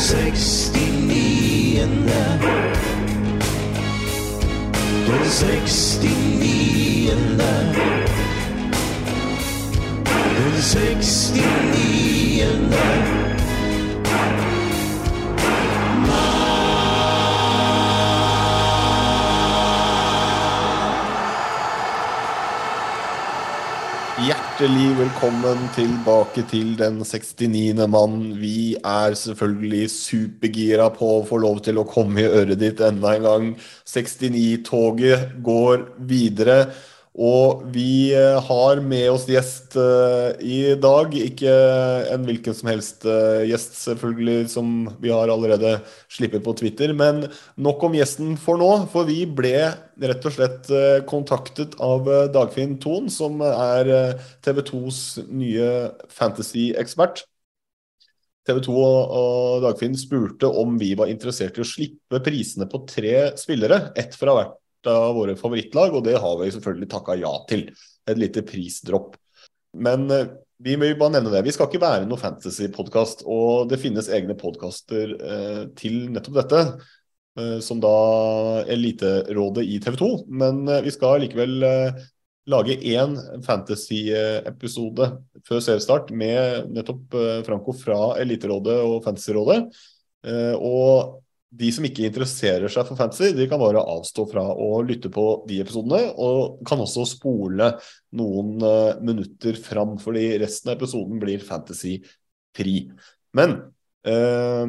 69. Den 69. Den 69. Hjertelig velkommen tilbake til den 69. mann. Vi er selvfølgelig supergira på å få lov til å komme i øret ditt enda en gang. 69-toget går videre. Og vi eh, har med oss gjest eh, i dag. Ikke en hvilken som helst eh, gjest, selvfølgelig, som vi har allerede slippet på Twitter. Men nok om gjesten for nå, for vi ble rett og slett kontaktet av Dagfinn Thon, som er TV 2s nye fantasy-ekspert. TV 2 og, og Dagfinn spurte om vi var interessert i å slippe prisene på tre spillere, ett fra hvert av våre favorittlag, og det har vi selvfølgelig takka ja til. Et lite prisdropp. Men vi vi vil bare nevne det. Vi skal ikke være noe fantasy-podkast, og det finnes egne podkaster eh, til nettopp dette. eh, Som da Eliterådet i TV 2. Men eh, vi skal likevel eh, lage én fantasy-episode før seriestart med nettopp eh, Franco fra Eliterådet og Fantasyrådet. Eh, Og de som ikke interesserer seg for fantasy, de kan bare avstå fra å lytte på de episodene, og kan også spole noen uh, minutter fram, fordi resten av episoden blir fantasy-fri. Men uh,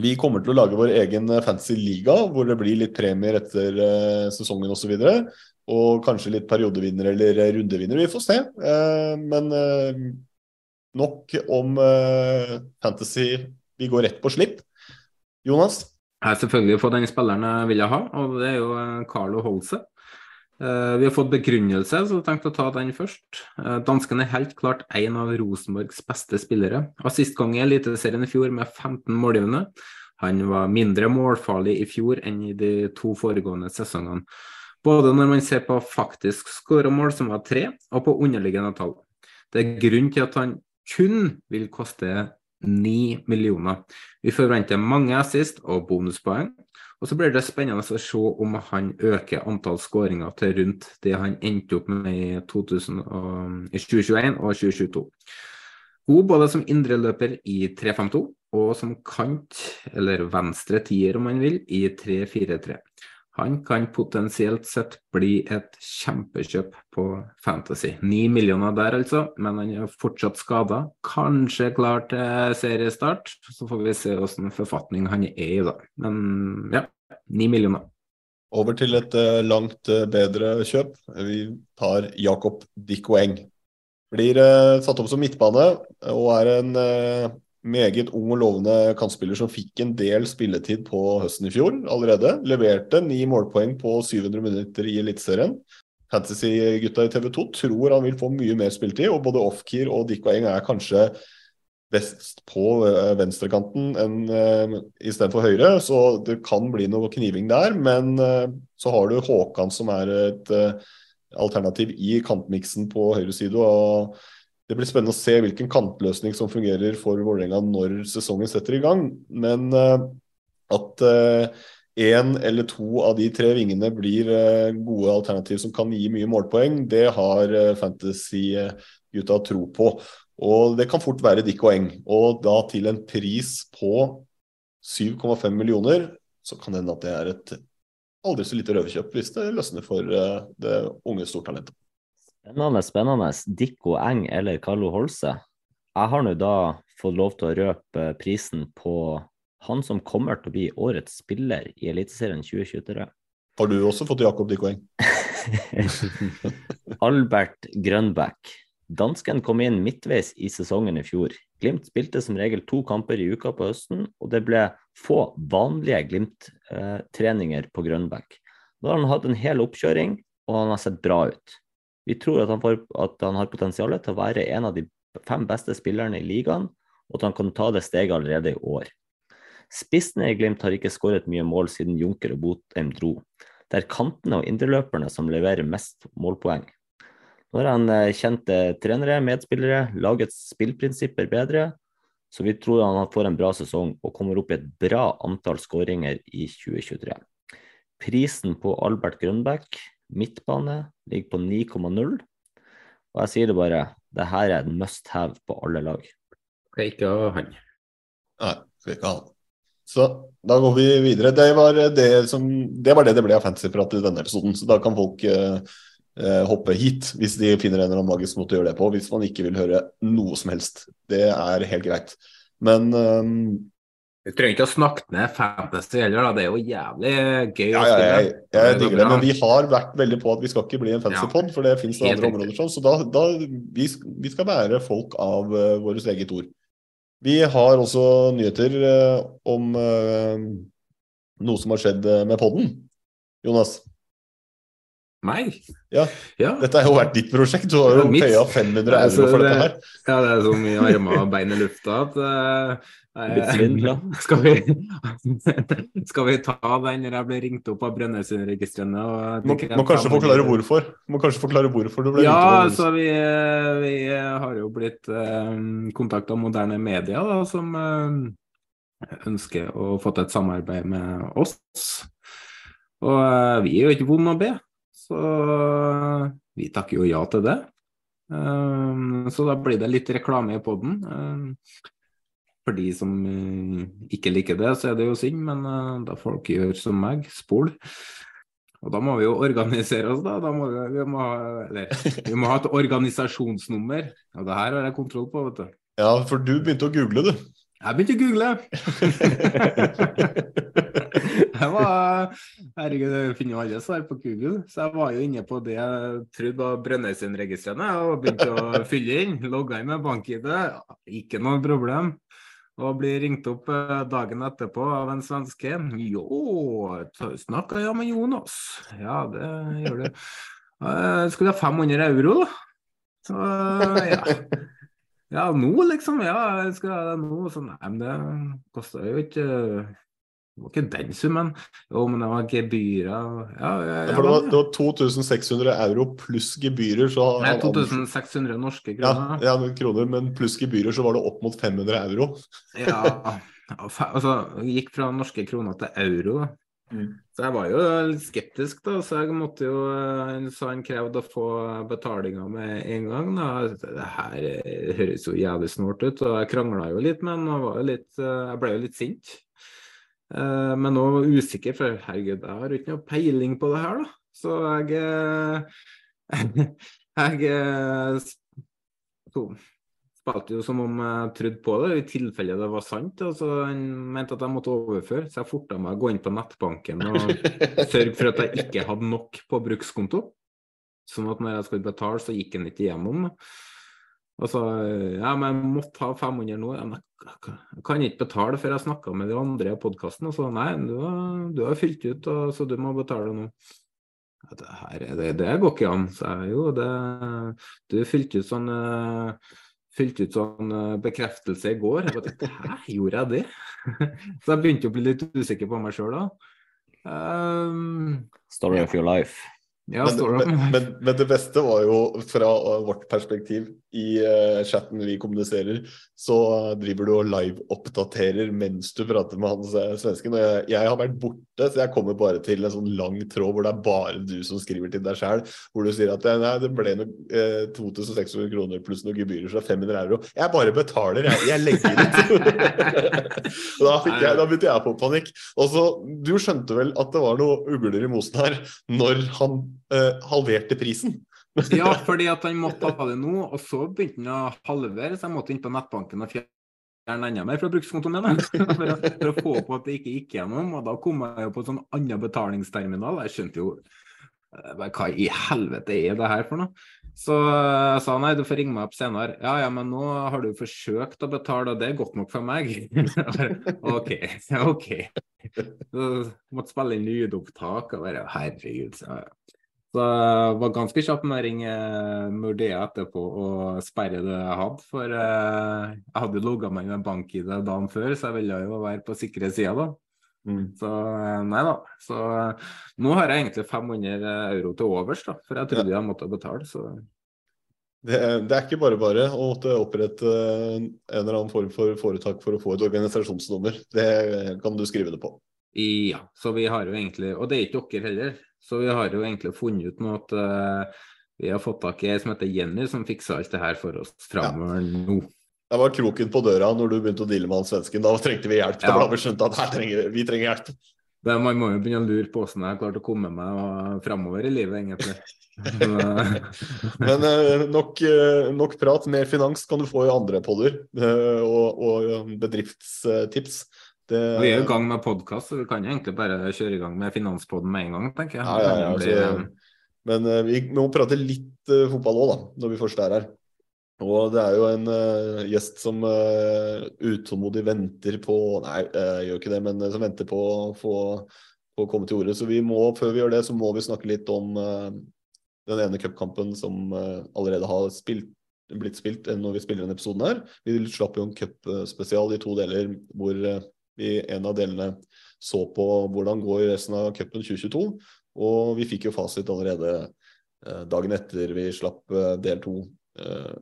vi kommer til å lage vår egen fantasy-liga, hvor det blir litt premier etter uh, sesongen osv. Og, og kanskje litt periodevinner eller rundevinner. Vi får se. Eh, men eh, nok om eh, fantasy. Vi går rett på slipp. Jonas? Jeg har selvfølgelig fått den spilleren jeg ville ha, og det er jo eh, Carlo Holse. Eh, Vi har fått begrunnelse, så jeg tenkte å ta den først. Eh, Dansken er helt klart en av Rosenborgs beste spillere. Assistgang i Eliteserien i fjor med 15 målgivende. Han var mindre målfarlig i fjor enn i de to foregående sesongene. Både når man ser på faktisk skåra mål, som var tre, og på underliggende tall. Det er grunn til at han kun vil koste 9 millioner. Vi forventer mange assist og bonuspoeng. Og så blir det spennende å se om han øker antall skåringer til rundt det han endte opp med i, 2000 i 2021 og 2022. God både som indreløper i 3-5-2 og som kant, eller venstre tier om man vil, i 3-4-3. Han kan potensielt sett bli et kjempekjøp på Fantasy. Ni millioner der, altså, men han er fortsatt skada. Kanskje klar til seriestart. Så får vi se hvilken forfatning han er i, da. Men ja, ni millioner. Over til et eh, langt eh, bedre kjøp. Vi tar Jakob Dikkoeng. Blir eh, satt opp som midtbane og er en meget ung og lovende kantspiller som fikk en del spilletid på høsten i fjor allerede. Leverte ni målpoeng på 700 minutter i Eliteserien. Fantasy-gutta i TV 2 tror han vil få mye mer spilletid, og både Ofkir og Dikkoeng er kanskje best på eh, venstrekanten enn uh, istedenfor høyre, så det kan bli noe kniving der. Men eh, så har du Håkan som er et eh, alternativ i kantmiksen på høyre side. og Det blir spennende å se hvilken kantløsning som fungerer for Vålerenga når sesongen setter i gang. Men eh, at én eller to av de tre vingene blir eh, gode alternativ som kan gi mye målpoeng, det har Fantasy-gutta tro på. Og det kan fort være Dick og Eng. Og da til en pris på 7,5 millioner, så kan det hende at det er et aldri så lite røverkjøp hvis det løsner for eh, det unge stortalentet. Spennende, spennende. Dikko Eng eller Carlo Holse. Jeg har nå da fått lov til å røpe prisen på han som kommer til å bli årets spiller i Eliteserien 2023. Har du også fått Jakob Dikko Eng? Albert Grønbæk. Dansken kom inn midtveis i sesongen i fjor. Glimt spilte som regel to kamper i uka på høsten, og det ble få vanlige Glimt-treninger på Grønbæk. Nå har han hatt en hel oppkjøring, og han har sett bra ut. Vi tror at han, får, at han har potensial til å være en av de fem beste spillerne i ligaen, og at han kan ta det steget allerede i år. Spissene i Glimt har ikke skåret mye mål siden Junker og Botheim dro. Det er kantene og indreløperne som leverer mest målpoeng. Nå har han eh, kjente trenere, medspillere, laget spillprinsipper bedre, så vi tror han får en bra sesong og kommer opp i et bra antall skåringer i 2023. Prisen på Albert Grønbæk, midtbane, ligger på 9,0. Og jeg sier det bare, det her er en must have på alle lag. Skal ikke ha han. Nei, skal ikke ha han. Så da går vi videre. Det var det, som, det, var det, det ble av fantasyprat i denne episoden. Så da kan folk eh, eh, hoppe hit hvis de finner en eller annen magisk måte å gjøre det på. Hvis man ikke vil høre noe som helst. Det er helt greit. Men um, Du trenger ikke å snakke ned fantasy heller, da. Det er jo jævlig gøy ja, spille. Jeg, jeg, digger det, men vi har vært veldig på at vi skal ikke bli en fantasypod, for det det andre områder sånn. Så da, da vi, vi skal være folk av uh, vårt eget ord. Vi har også nyheter uh, om uh, noe som har skjedd med podden. Jonas, Meg? Ja. ja. dette har jo vært ditt prosjekt. Du har jo paya 500 Altså, euro for dette her. Ja, det er så mye armer og bein i lufta at eh, skal, vi, skal vi ta den når jeg blir ringt opp av Brønnøysundregistrene? Må, må kanskje forklare hvorfor. Må kanskje forklare hvorfor du ble Ja, ringt opp. altså vi, vi har jo blitt eh, kontakta av moderne media da, som eh, ønsker å få til et samarbeid med oss. Og eh, vi er jo ikke vonde å be, så vi takker jo ja til det. Eh, så da blir det litt reklame i poden. For de som eh, ikke liker det, så er det jo synd, men eh, da dere gjøre som meg, spol. Og da må vi jo organisere oss, da. da må vi, vi, må ha, eller, vi må ha et organisasjonsnummer. Og det her har jeg kontroll på, vet du. Ja, for du begynte å google, du. Jeg begynte å google. jeg var Herregud, jeg finner jo alle svar på Google. Så jeg var jo inne på det jeg trodde var Brønnøysundregistrene og begynte å fylle inn. Logga inn med bank-ID. Ikke noe problem. Og blir ringt opp eh, dagen etterpå av en svenske. Jo, snakka jeg med Jonas? Ja, det gjør du. Eh, Skulle ha 500 euro, da. Så ja. Ja, nå liksom. Ja, jeg skal ha det nå. Så nei, men det kosta jo ikke Det var ikke den summen. Jo, men det var gebyrer Ja, ja, ja, For det var, det var 2600 euro pluss gebyrer. Så Nei, 2600 norske kroner. ja, ja, kroner, men pluss gebyrer så var det opp mot 500 euro. Ja, altså gikk fra norske kroner til euro. Så jeg var jo litt skeptisk, da, så jeg måtte jo Så han krevde å få betalinga med en gang. da. Det her eh, høres jo jævlig snålt ut, og jeg krangla jo litt med han. jo eh, Jeg ble jo litt sint. Eh, Men nå var jeg usikker, for herregud, jeg har ikke noe peiling på det her, da. Så jeg jeg, Jeg spilte jo som om jeg trodde på det, i tilfelle det var sant. Og så han mente at jeg måtte overføre, så jeg forta meg å gå inn på nettbanken og sørge for at jeg ikke hadde nok på brukskonto. Sånn at når jeg skulle betale, så gikk han ikke igjennom. Og så ja, men jeg måtte ha 500 nå. Jeg kan- ikke betale før jeg snakka med de andre i podkasten. Og så nei, du har, du har fylt ut, så du må betale nå. Det, her, er- det, det går ikke an, sa jeg jo. Det, du fylte ut sånn eh, fylte ut sånn eh, bekreftelse i går. Jeg bare Hæ, gjorde jeg det? Så jeg begynte å bli litt usikker på meg sjøl da. Um, Story of your life. Ja, Men, men, men, det beste var jo fra vårt perspektiv i uh, chatten vi kommuniserer, så driver du og live-oppdaterer mens du prater med han uh, svensken. Og jeg, jeg har vært borte, så jeg kommer bare til en sånn lang tråd hvor det er bare du som skriver til deg sjæl. Hvor du sier at nei, det ble noe, uh, 2600 kroner pluss noen gebyrer, så er 500 euro. Jeg bare betaler, jeg. Jeg legger ut. da, jeg, da begynte jeg på panikk. Og så, Du skjønte vel at det var noe ugler i mosen her når han uh, halverte prisen? ja, fordi at han måtte ha det nå, og så begynte han å halvere, så jeg måtte inn på nettbanken og fjerne enda mer fra brukskontoen min. For, å- for å få på at det ikke gikk gjennom, og da kom jeg jo på en sånn annen betalingsterminal. Jeg skjønte jo eh, hva i helvete er det her for noe? Så jeg sa nei, du får ringe meg opp senere. Ja, ja, men nå har du forsøkt å betale, og det er godt nok for meg. OK, OK. Så måtte spille inn lydopptak og bare Herregud. Så, så jeg var ganske kjapp med å ringe Nordea etterpå og sperre det jeg hadde. For eh, jeg hadde jo logga meg inn med bank-ID dagen før, så jeg ville jo være på sikre sida da. Så eh, nei da. Så eh, nå har jeg egentlig 500 euro til overs, da, for jeg trodde jeg måtte betale. Så Det, det er ikke bare bare å måtte opprette en eller annen form for foretak for å få et organisasjonsnummer. Det kan du skrive det på. ja, så vi har jo egentlig Og det er ikke dere heller. Så vi har jo egentlig funnet ut nå at uh, vi har fått tak i ei som heter Jenny, som fiksa alt det her for oss framover nå. Det var kroken på døra når du begynte å deale med han svensken. Da trengte vi hjelp. Da ble vi skjønt at her trenger, vi trenger hjelp. Det, man må jo begynne å lure på hvordan jeg har klart å komme meg uh, framover i livet, egentlig. Men, uh, Men eh, nok, eh, nok prat. Mer finans kan du få i andre podder. eh, og, og bedriftstips. Det, vi er i gang med podkast, så vi kan egentlig bare kjøre i gang med Finanspodden med en gang, tenker jeg. Ja, ja, ja, altså, men eh, vi må prate litt uh, fotball òg, da, når vi først er her. Og det er jo en uh, gjest som uh, utålmodig venter på Nei, gjør ikke det, men som venter på å få å komme til ordet. Så vi må, før vi gjør det, så må vi snakke litt om den ene cupkampen som allerede har spilt, blitt spilt enn når vi spiller denne episoden her. Vi slapp jo en cupspesial i to deler hvor vi en av delene så på hvordan går resten av cupen 2022. Og vi fikk jo fasit allerede eh, dagen etter vi slapp eh, del to eh,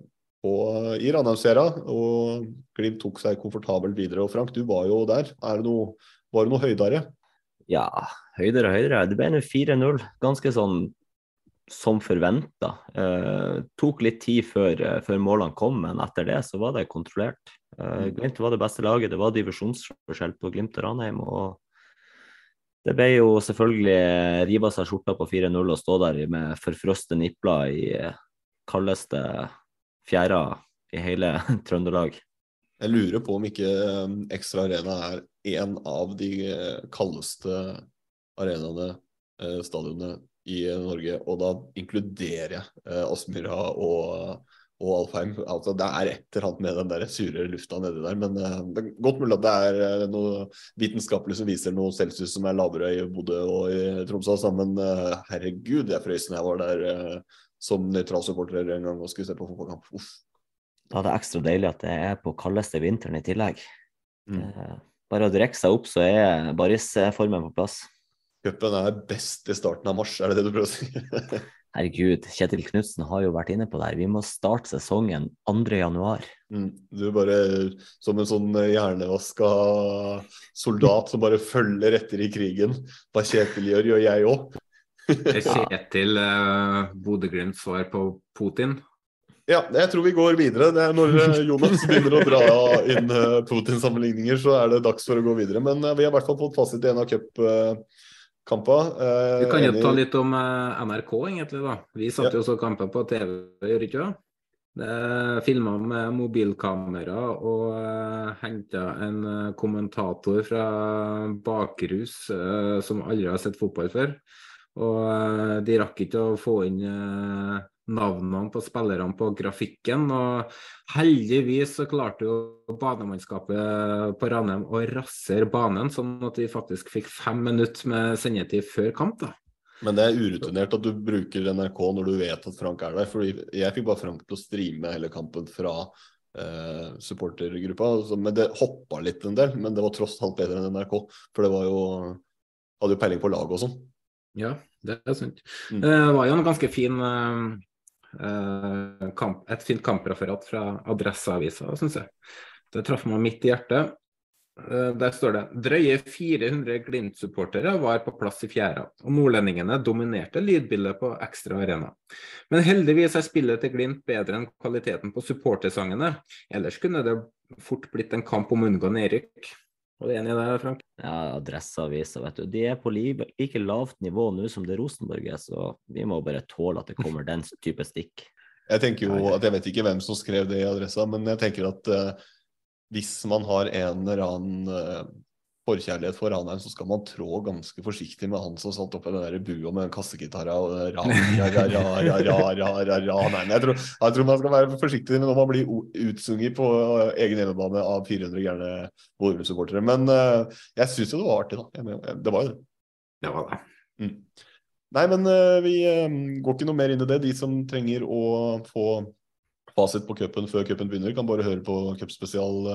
i Ranheimsfjæra. Og Glimt tok seg komfortabelt videre. Og Frank, du var jo der. Er det noe, var det noe høydere? Ja, høydere og høydere. Det ble nå 4-0. Ganske sånn som forventa. Eh, tok litt tid før, eh, før målene kom, men etter det så var det kontrollert. Eh, Glimt var det beste laget. Det var divisjonsforskjell på Glimt og Ranheim. og det ble jo selvfølgelig rive av seg skjorta på 4-0 og stå der med forfrosne nipler i eh, kaldeste fjæra i hele Trøndelag. Jeg lurer på om ikke eh, Ekstra Arena er en av de eh, kaldeste arenaene, eh, stadionene i Norge. Og da inkluderer jeg eh, Aspmyra og, og Alfheim. Altså, det er et eller annet med den der sure lufta nedi der. Men eh, det er godt mulig at det er eh, noe vitenskapelig som viser noe celsius som er lavere i Bodø og i Tromsø. altså, Men eh, herregud, jeg frøs da jeg var der eh, som nøytral supporter en gang og skulle se på fotballkamp. Uff. Da er det ekstra deilig at det er på kaldeste vinteren i tillegg. Mm. Eh, Bare å drikke seg opp, så er barisformen på plass. Cupen er best i starten av mars, er det det du prøver å si? Herregud, Kjetil Knutsen har jo vært inne på det her. Vi må starte sesongen 2. januar. Mm. Du er bare som en sånn hjernevaska soldat som bare følger etter i krigen. Hva Kjetil gjør, gjør jeg òg. Kjetil uh, Bodø-Glimt får på Putin? Ja, jeg tror vi går videre. Det er når eh, Jonas begynner å dra inn eh, Putin-sammenligninger, så er det dags for å gå videre. Men vi har i hvert fall fått fasit i en av cupkampene. Vi kan jo ta litt om eh, NRK, egentlig. da. Vi satt jo og så kamper på TV, gjør ikke det? Filma med mobilkamera og uh, henta en eh, kommentator fra bakrus eh, som aldri har sett fotball før. Og eh, de rakk ikke å få inn eh, navnene på spillerne på grafikken. Og heldigvis så klarte jo banemannskapet på Ranheim å rasere banen, sånn at de faktisk fikk fem minutter med sendetid før kamp. da. Men det er urutinert at du bruker NRK når du vet at Frank er der. fordi jeg fikk bare Frank til å streame hele kampen fra eh, supportergruppa. så- Men det hoppa litt en del, men det var tross alt bedre enn NRK. For det var jo Hadde jo peiling på laget og sånn. Ja, det er sant. Mm. Det var jo en ganske fin eh, eh, kamp, et fint kampreferat fra Adresseavisa, syns jeg. Det traff meg midt i hjertet. Eh, Der står det drøye 400 Glimt-supportere var på plass i fjæra, og nordlendingene dominerte lydbildet på Ekstra Arena. Men heldigvis er spillet til Glimt bedre enn kvaliteten på supportersangene. Ellers kunne det fort blitt en kamp om å unngå. Er du enig i det, Frank? Ja, Adresseavisa, vet du. De er på like lavt nivå nå som det Rosenborg er, så vi må bare tåle at det kommer den type stikk. Jeg tenker jo at jeg vet ikke hvem som skrev det i adressa, men jeg tenker at uh, hvis man har en eller annen eh, forkjærlighet for Ranheim, så skal man trå ganske forsiktig med han som satt oppi den der bua med den kassegitara og Jeg tror, jeg tror man skal være forsiktig når man blir utsunget på egen hjemmebane av 400 gærne Vålerenga-supportere. Men uh, jeg syns jo det var artig, da. Det var jo det. Det var det. Mm. Nei, men uh, vi uh, går ikke noe mer inn i det. De som trenger å få fasit på cupen før cupen begynner, kan bare høre på cupspesial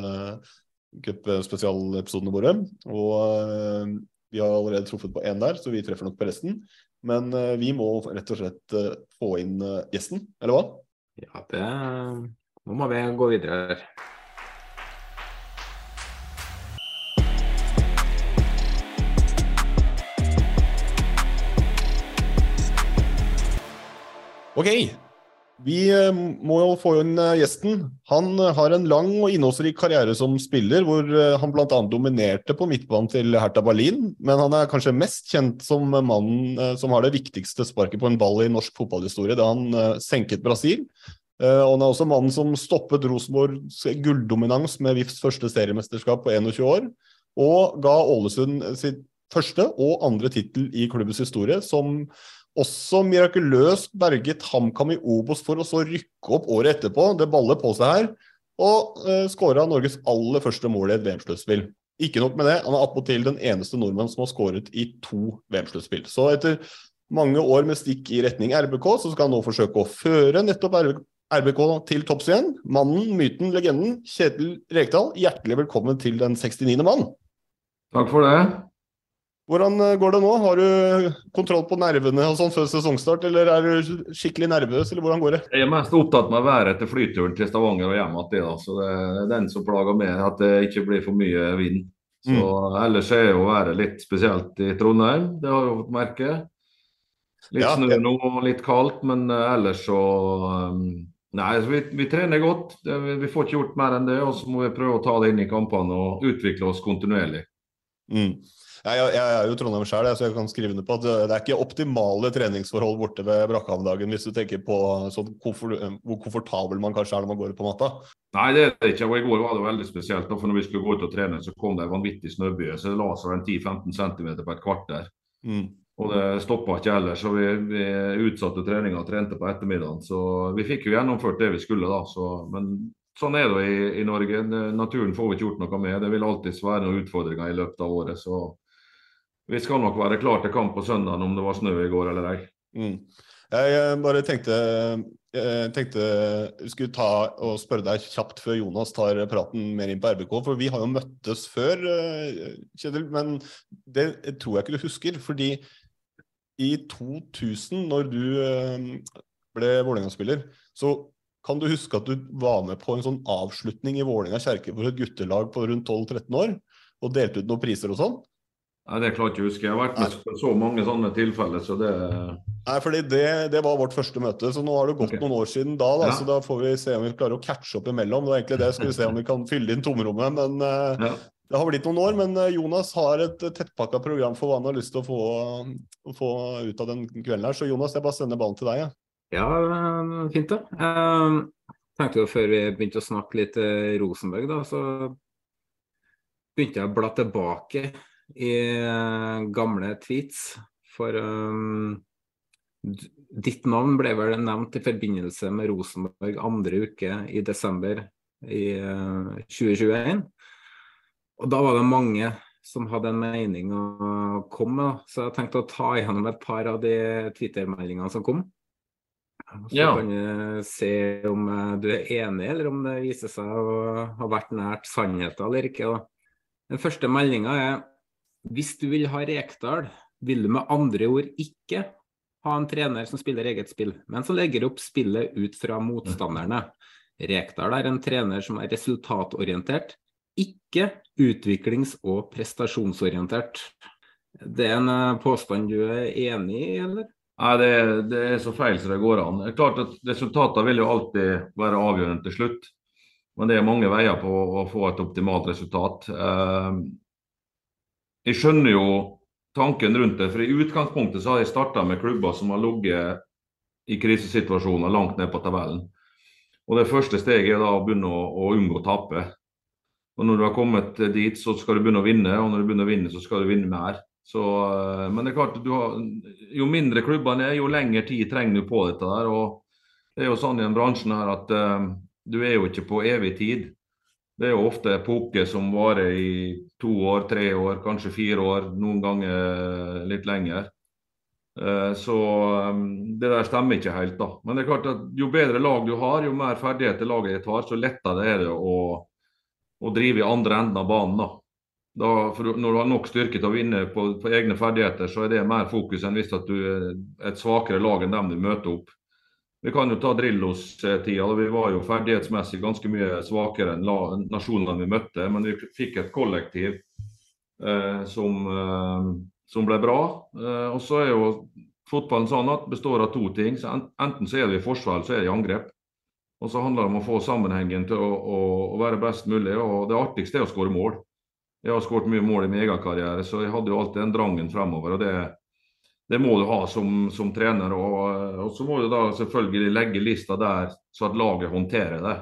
cupspesialepisodene våre. Og eh, vi har allerede truffet på én der, så vi treffer nok på resten. Men eh, vi må rett og slett eh, få inn eh, gjesten, eller hva? Ja, det Nå må vi gå videre her. Ok, vi eh, må jo få inn eh, gjesten. Han eh, har en lang og innholdsrik karriere som spiller, hvor han bl.a. dominerte på midtbanen til Hertha Berlin. Men han er kanskje mest kjent som mannen som har det viktigste sparket på en ball i norsk fotballhistorie, da han senket Brasil. Og han er også mannen som stoppet Rosenborgs gulldominans med VIFs første seriemesterskap på 21 år, og ga Ålesund sitt første og andre tittel i klubbens historie, som også mirakuløst berget HamKam i Obos for å så rykke opp året etterpå. Det baller på seg her. Og uh, skåra Norges aller første mål i et VM-sluttspill. Ikke nok med det, han er attpåtil den eneste nordmann som har skåret i to VM-sluttspill. Så etter mange år med stikk i retning RBK, så skal han nå forsøke å føre nettopp RBK til topps igjen. Mannen, myten, legenden, Kjetil Rekdal, hjertelig velkommen til den 69. mann. Takk for det. Hvordan eh, går det nå? Har du kontroll på nervene og sånn før sesongstart, eller er du skikkelig nervøs, eller hvordan går det? Jeg er mest opptatt med været etter flyturen til Stavanger og hjem igjen. Så det er den som plager meg, at det ikke blir for mye vind. Så Ellers er jo været litt spesielt i Trondheim, det har jeg fått merke. Litt Ja, snø nå og litt kaldt, men eh, ellers så um, Nei, vi, vi trener godt. Vi får ikke gjort mer enn det. Og så må vi prøve å ta det inn i kampene og utvikle oss kontinuerlig. Mm. Jeg, jeg, jeg er jo Trondheim sjøl, så jeg kan skrive under på at det er ikke optimale treningsforhold borte ved Brakkehavndagen, hvis du tenker på sånn, komfort, hvor komfortabel man kanskje er når man går på matta. Nei, det er det ikke. Og I går var det veldig spesielt. for Når vi skulle gå ut og trene, så kom det en vanvittig snøbyge. Så det la seg en 10-15 cm på et kvarter. Mm. Og det stoppa ikke heller, så vi, vi utsatte treninga og trente på ettermiddagen. Så vi fikk jo gjennomført det vi skulle, da. Så, men sånn er det i, i Norge. Det, naturen får vi ikke gjort noe med. Det vil alltids være noen utfordringer i løpet av året. Så vi skal nok være klar til kamp på søndag om det var snø i går eller ei. Mm. Jeg eh, bare tenkte jeg tenkte vi skulle ta og spørre deg kjapt før Jonas tar praten mer inn på RBK. For vi har jo møttes før, eh, Kjetil, men det tror jeg ikke du husker. Fordi i 2000, når du eh, ble Vålerenga-spiller, så kan du huske at du var med på en sånn avslutning i Vålerenga kjerke for et guttelag på rundt 12-13 år, og delte ut noen priser og sånn? Nei, Det klarer jeg ikke å huske. Jeg har vært med på så mange sånne tilfeller, så det Nei, fordi det, det var vårt første møte, så nå har det gått okay. noen år siden da. da Ja. Så da får vi se om vi klarer å catche opp imellom. Det var egentlig det, skal vi se om vi kan fylle inn tomrommet. Men eh, ja. det har blitt noen år. Men eh, Jonas har et eh, tettpakka program for hva han har lyst til å få, å få ut av den kvelden her. Så Jonas, jeg bare sender ballen til deg. Ja. Ja, eh, fint det. Jeg tenkte jo Før vi begynte å snakke litt Rosenborg, da, så begynte jeg å bla tilbake i eh, gamle tweets. For um, ditt navn ble vel nevnt i forbindelse med Rosenborg andre uke i desember i uh, 2021. Og da var det mange som hadde en mening å komme med, så jeg tenkte å ta igjennom et par av de Twitter-meldingene som kom. Så Ja. kan du se om eh, du er enig, eller om det viser seg å ha vært nært sannheten eller ikke. Da. Den første meldinga er hvis du vil ha Rekdal, vil du med andre ord ikke ha en trener som spiller eget spill, men som legger opp spillet ut fra motstanderne. Rekdal er en trener som er resultatorientert, ikke utviklings- og prestasjonsorientert. Det er en eh, påstand du er enig i, eller? Nei, det, det, er så feil som det går an. Det er klart at Resultatene vil jo alltid være avgjørende til slutt. Men det er mange veier på å få et optimalt resultat. Jeg skjønner jo tanken rundt det. For i utgangspunktet så har jeg starta med klubber som har ligget i krisesituasjoner langt ned på tabellen. Og Det første steget er da å begynne å, å unngå å tape. Og Når du har kommet dit, så skal du begynne å vinne, og når du begynner å vinne, så skal du vinne mer. Så, eh, men det er klart, har, jo mindre klubbene er, jo lengre tid trenger du på dette. der, og Det er jo sånn i den bransjen her at uh, du er jo ikke på evig tid. Det er jo ofte epoker som varer i to år, tre år, kanskje fire år, noen ganger litt lenger. Uh, så um, det der stemmer ikke helt, da. Men det er klart at jo bedre lag du har, jo mer ferdigheter laget ditt har, så lettere er det å, å drive i andre enden av banen. da. Da, når du har nok styrke til å vinne på, på, egne ferdigheter, så er det mer fokus enn hvis du er et svakere lag enn dem du møter opp. Vi kan jo ta Drillos-tida. Vi var jo ferdighetsmessig ganske mye svakere enn nasjonene vi møtte. Men vi fikk et kollektiv eh, som, eh, som, ble bra. Eh, og så er jo fotballen sånn at består av to ting. Så enten så er det i forsvar, eller så er det i angrep. Og så handler det om å få sammenhengen til å, å, å være best mulig. Og det artigste er å skåre mål. Jeg har skåret mye mål i min egen karriere, så jeg hadde jo alltid den drangen fremover. og det, det må du ha som, som trener. Og, og, så må du da selvfølgelig legge lista der så at laget håndterer det.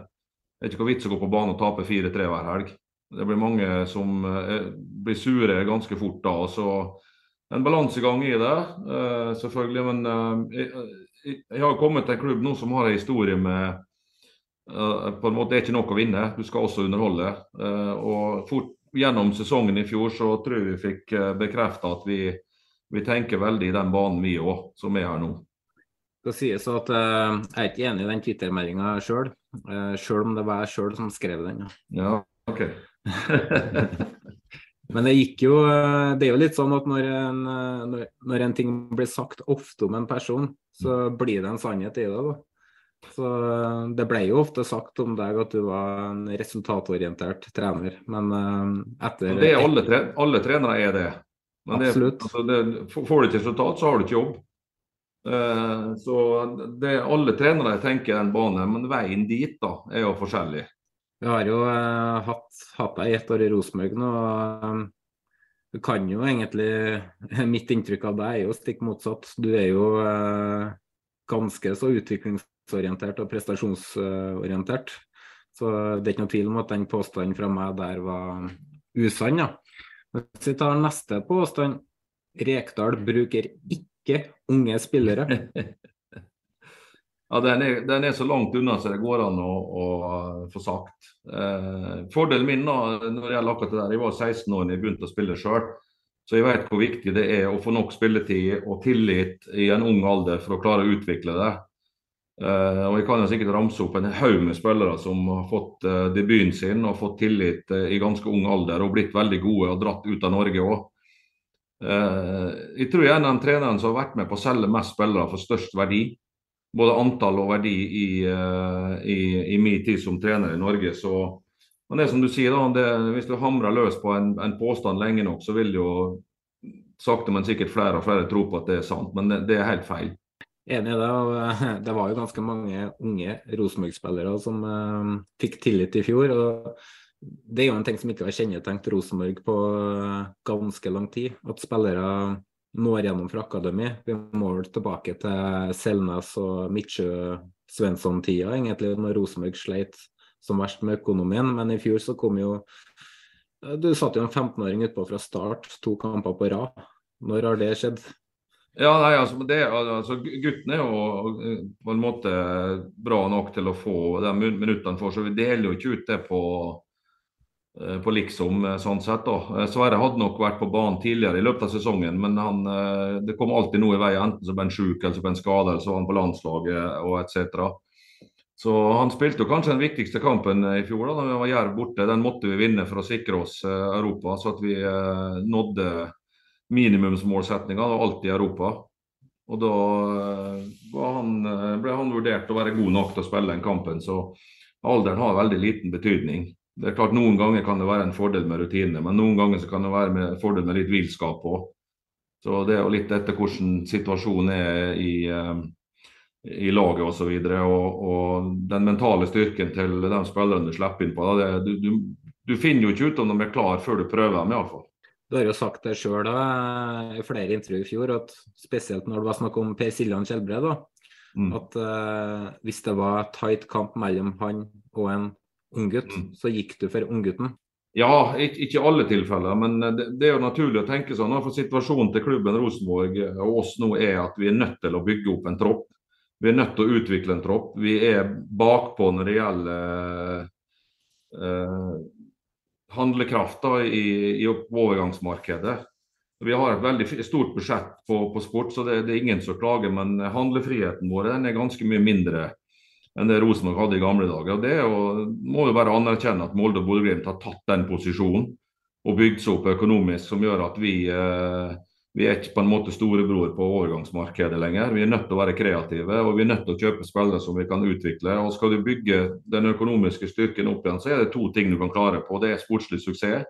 Det er ikke noe vits å gå på banen og tape 4-3 hver helg. Det blir mange som eh, blir sure ganske fort da. og så En balansegang i det, eh, selvfølgelig. Men eh, jeg, jeg, har kommet til en klubb nå som har en historie med på en måte Det er ikke nok å vinne, du skal også underholde. Og fort gjennom sesongen i fjor så tror jeg vi fikk bekrefta at vi, vi, tenker veldig i den banen vi òg, som er her nå. Det sies at uh, Jeg er ikke enig i den Twitter-meldinga sjøl, uh, sjøl om det var jeg sjøl som skrev den. Ja, ok. Men det gikk jo Det er jo litt sånn at når en, når, en ting blir sagt ofte om en person, så blir det en sannhet i det. da. Så eh, Det ble jo ofte sagt om deg at du var en resultatorientert trener, men etter det er alle, tre alle, trenere er det. Men. Det, altså det, får du ikke resultat, så har du ikke jobb. Eh, så det alle trenere tenker den banen, men veien dit da er jo forskjellig. Vi har jo eh, hatt, hatt deg ett år i Rosenborg nå. Du kan jo egentlig Mitt inntrykk av deg er jo stikk motsatt. Du er jo ganske så utviklingsorientert og prestasjonsorientert. Så det er ikke noe tvil om at den påstanden fra meg der var usann. Ja. Hvis vi tar neste påstand. Rekdal bruker ikke unge spillere. ja, den er, den er, så langt unna så det går an å, å få sagt. Eh, fordelen min da, når det gjelder akkurat det der, jeg var 16 år da jeg begynte å spille sjøl. Så jeg vet hvor viktig det er å få nok spilletid og tillit i en ung alder for å klare å utvikle det. Uh, og Jeg kan jo sikkert ramse opp en haug med spillere som har fått uh, debuten sin og fått tillit uh, i ganske ung alder og blitt veldig gode og dratt ut av Norge òg. jeg tror jeg er en av de trenerne som har vært med på å selge mest spillere for størst verdi. Både antall og verdi i, i, i min tid som trener i Norge. Så, men det som du sier da, det, Hvis du hamrer løs på en, en, påstand lenge nok, så vil jo sakte, men sikkert flere og flere tro på at det er sant. Men det, det er helt feil. Enig i det. og eh, Det var jo ganske mange unge Rosenborg-spillere som uh, fikk tillit i fjor. og Det er jo en ting som ikke har kjennetegnet Rosenborg på uh, ganske lang tid. At spillere når gjennom fra akademi. Vi må vel tilbake til Selnes og Midtsjø Svensson-tida, egentlig, når Rosenborg sleit som verst med økonomien. Men i fjor så kom jo Du satt jo en 15-åring utpå fra start, to kamper på rad. Når har det skjedd? Ja, nei, altså, det, altså, Guttene er jo eh, på en måte bra nok til å få de minuttene for, så vi deler jo ikke ut det på, eh, på liksom, eh, sånn sett. da. Sverre hadde nok vært på banen tidligere i løpet av sesongen, men han, det kom alltid noe i veien. Enten så ble han syk, eller så ble han skadet, eller så var han på landslaget og etc. Så han spilte jo kanskje den viktigste kampen i fjor, da, da vi var Jerv borte. Den måtte vi vinne for å sikre oss Europa, så at vi nådde minimumsmålsetninga, alltid i Europa. Og da han, ble han vurdert å være god nok til å spille den kampen, så alderen har veldig liten betydning. Det er klart Noen ganger kan det være en fordel med rutine, men noen ganger kan det være en fordel med litt villskap òg. Så det er jo litt etter hvordan situasjonen er i, i laget osv. Og, så og, og den mentale styrken til de spillerne du slipper inn på. Det, du, du, du, finner jo ikke ut om de er klar før du prøver dem, iallfall. Du har jo sagt det sjøl i flere intervjuer i fjor, at spesielt når det var snakk om Per Siljan Skjelbred, da, mm. at uh, hvis det var tight kamp mellom han og en unggutt, mm. så gikk du for unggutten. Ja, ikke, ikke alle tilfeller, men det, det, er jo naturlig å tenke sånn. For situasjonen til klubben Rosenborg og oss nå er at vi er nødt til å bygge opp en tropp. Vi er nødt til å utvikle en tropp. Vi er bakpå når det gjelder eh, handlekraft da, i, i, overgangsmarkedet. Vi har et veldig stort budsjett på, på sport, så det, det, er ingen som klager. Men handlefriheten vår er ganske mye mindre enn det Rosenborg hadde i gamle dager. Det jo, må jo bare anerkjenne at Molde og Bodø-Glimt har tatt den posisjonen og bygd seg opp økonomisk, som gjør at vi eh, vi er ikke på en måte storebror på overgangsmarkedet lenger. Vi er nødt til å være kreative og vi er nødt til å kjøpe spillere som vi kan utvikle. Og Skal du bygge den økonomiske styrken opp igjen, så er det to ting du kan klare på. Det er sportslig suksess,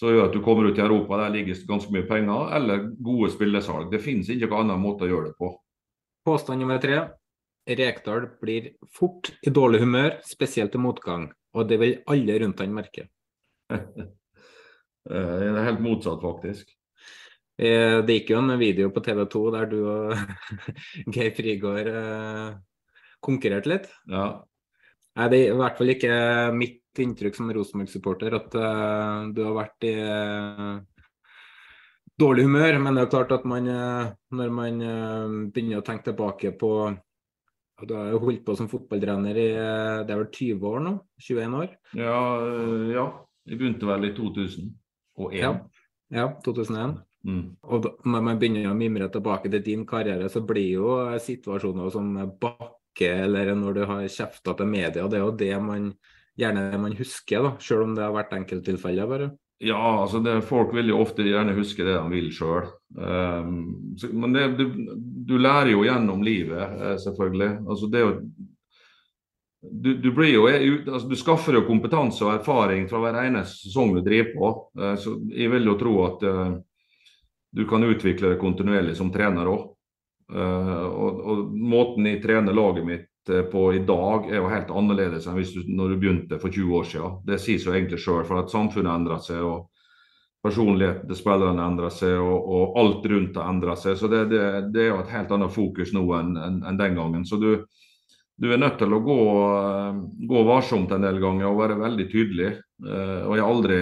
som gjør at du kommer ut i Europa, der ligger ganske mye penger, eller gode spillesalg. Det finnes ikke noen annen måte å gjøre det på. Påstand nummer tre. Rekdal blir fort i dårlig humør, spesielt i motgang. Og det vil alle rundt han merke. det er helt motsatt, faktisk. Eh, det gikk jo en video på TV 2 der du og Geir Frigård eh, konkurrerte litt. Ja. Nei, det er i hvert fall ikke mitt inntrykk som Rosenborg-supporter at uh, du har vært i dårlig humør. Men det er klart at man, når man begynner å tenke tilbake på Du har jo holdt på som fotballtrener i det er vel 20 år nå? 21 år? Ja, ja. jeg begynte vel i 2001. Ja, ja 2001. Mm. Og når man begynner å mimre tilbake til din karriere, så blir jo situasjoner som Bakke eller når du har kjefta til media, det er jo det man gjerne man husker, da, selv om det har vært enkelttilfeller. bare. Ja, altså det, folk vil jo ofte gjerne huske det de vil sjøl. Um, men det, du, du, lærer jo gjennom livet, eh, selvfølgelig. Altså det å du, du, blir jo, altså du skaffer jo kompetanse og erfaring fra hver eneste sesong du driver på. Uh, så jeg vil jo tro at uh, du kan utvikle det kontinuerlig som trener òg. Eh, og, og, måten jeg trener laget mitt uh, på i dag er jo helt annerledes enn hvis du, når du begynte for 20 år siden. Det sier seg egentlig sjøl, for at samfunnet endrer seg. og Personligheten til spillerne endrer seg, og, og alt rundt har endrer seg. Så det, det, det, er jo et helt annet fokus nå enn en, en den gangen. Så du, du, er nødt til å gå, gå varsomt en del ganger og være veldig tydelig. og jeg har aldri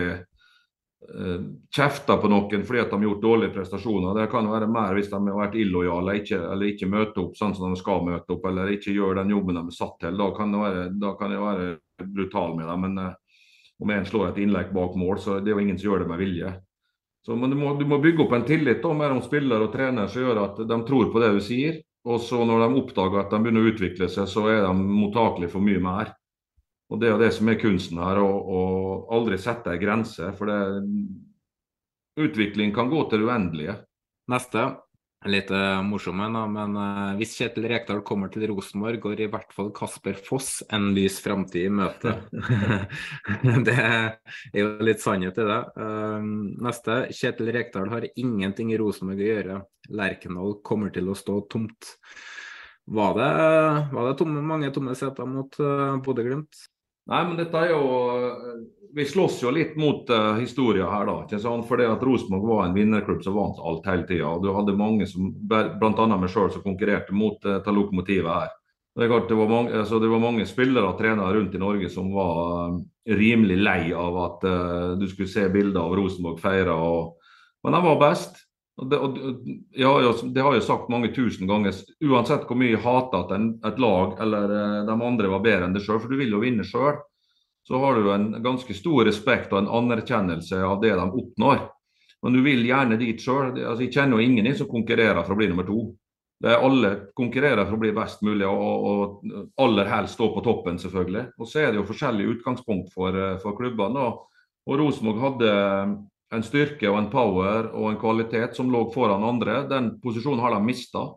kjefter på noen fordi at de har gjort dårlige prestasjoner. Det kan være mer hvis de har vært illojale ikke, eller ikke møter opp sånn som de skal møte opp, eller ikke gjør den jobben de er satt til. Da kan det være, da kan jeg være brutal med dem. Men eh, om en slår et innlegg bak mål, så det er jo ingen som gjør det med vilje. Så, du må, du må bygge opp en tillit da, mellom spiller og trener som gjør at de tror på det du sier. Og så når de oppdager at de begynner å utvikle seg, så er de mottakelige for mye mer. Og Det er jo det som er kunsten her, å, aldri sette ei grense. For det, utvikling kan gå til det uendelige. Neste. Litt uh, morsomme, da, men uh, hvis Kjetil Rekdal kommer til Rosenborg, går i hvert fall Kasper Foss en lys framtid i møte. det er jo litt sannhet i det. Uh, neste. Kjetil Rekdal har ingenting i Rosenborg å gjøre. Lerkendal kommer til å stå tomt. Var det, var det tomme, mange tomme seter mot uh, Bodø-Glimt? Nei, men dette er jo Vi slåss jo litt mot uh, historia her, da. ikke sant? Fordi at Rosenborg var en vinnerklubb som vant alt hele tida. Du hadde mange, som, bl.a. meg sjøl, som konkurrerte mot uh, lokomotivet her. Det, klart, det, var mange, altså, det var mange spillere og trenere rundt i Norge som var uh, rimelig lei av at uh, du skulle se bilder av Rosenborg feire. Men de var best. Det, og, ja, det har jeg sagt mange tusen ganger. Uansett hvor mye jeg hater at en, et lag eller eh, de andre var bedre enn deg sjøl, for du vil jo vinne sjøl, så har du en ganske stor respekt og en anerkjennelse av det de oppnår. Men du vil gjerne dit sjøl. Altså, jeg kjenner jo ingen som konkurrerer for å bli nummer to. Det er alle konkurrerer for å bli best mulig, og, og aller helst stå på toppen, selvfølgelig. Og så er det jo forskjellige utgangspunkt for, eh, for klubbene. Og Rosenborg hadde en styrke og en power og en kvalitet som lå foran andre. Den posisjonen har de mista.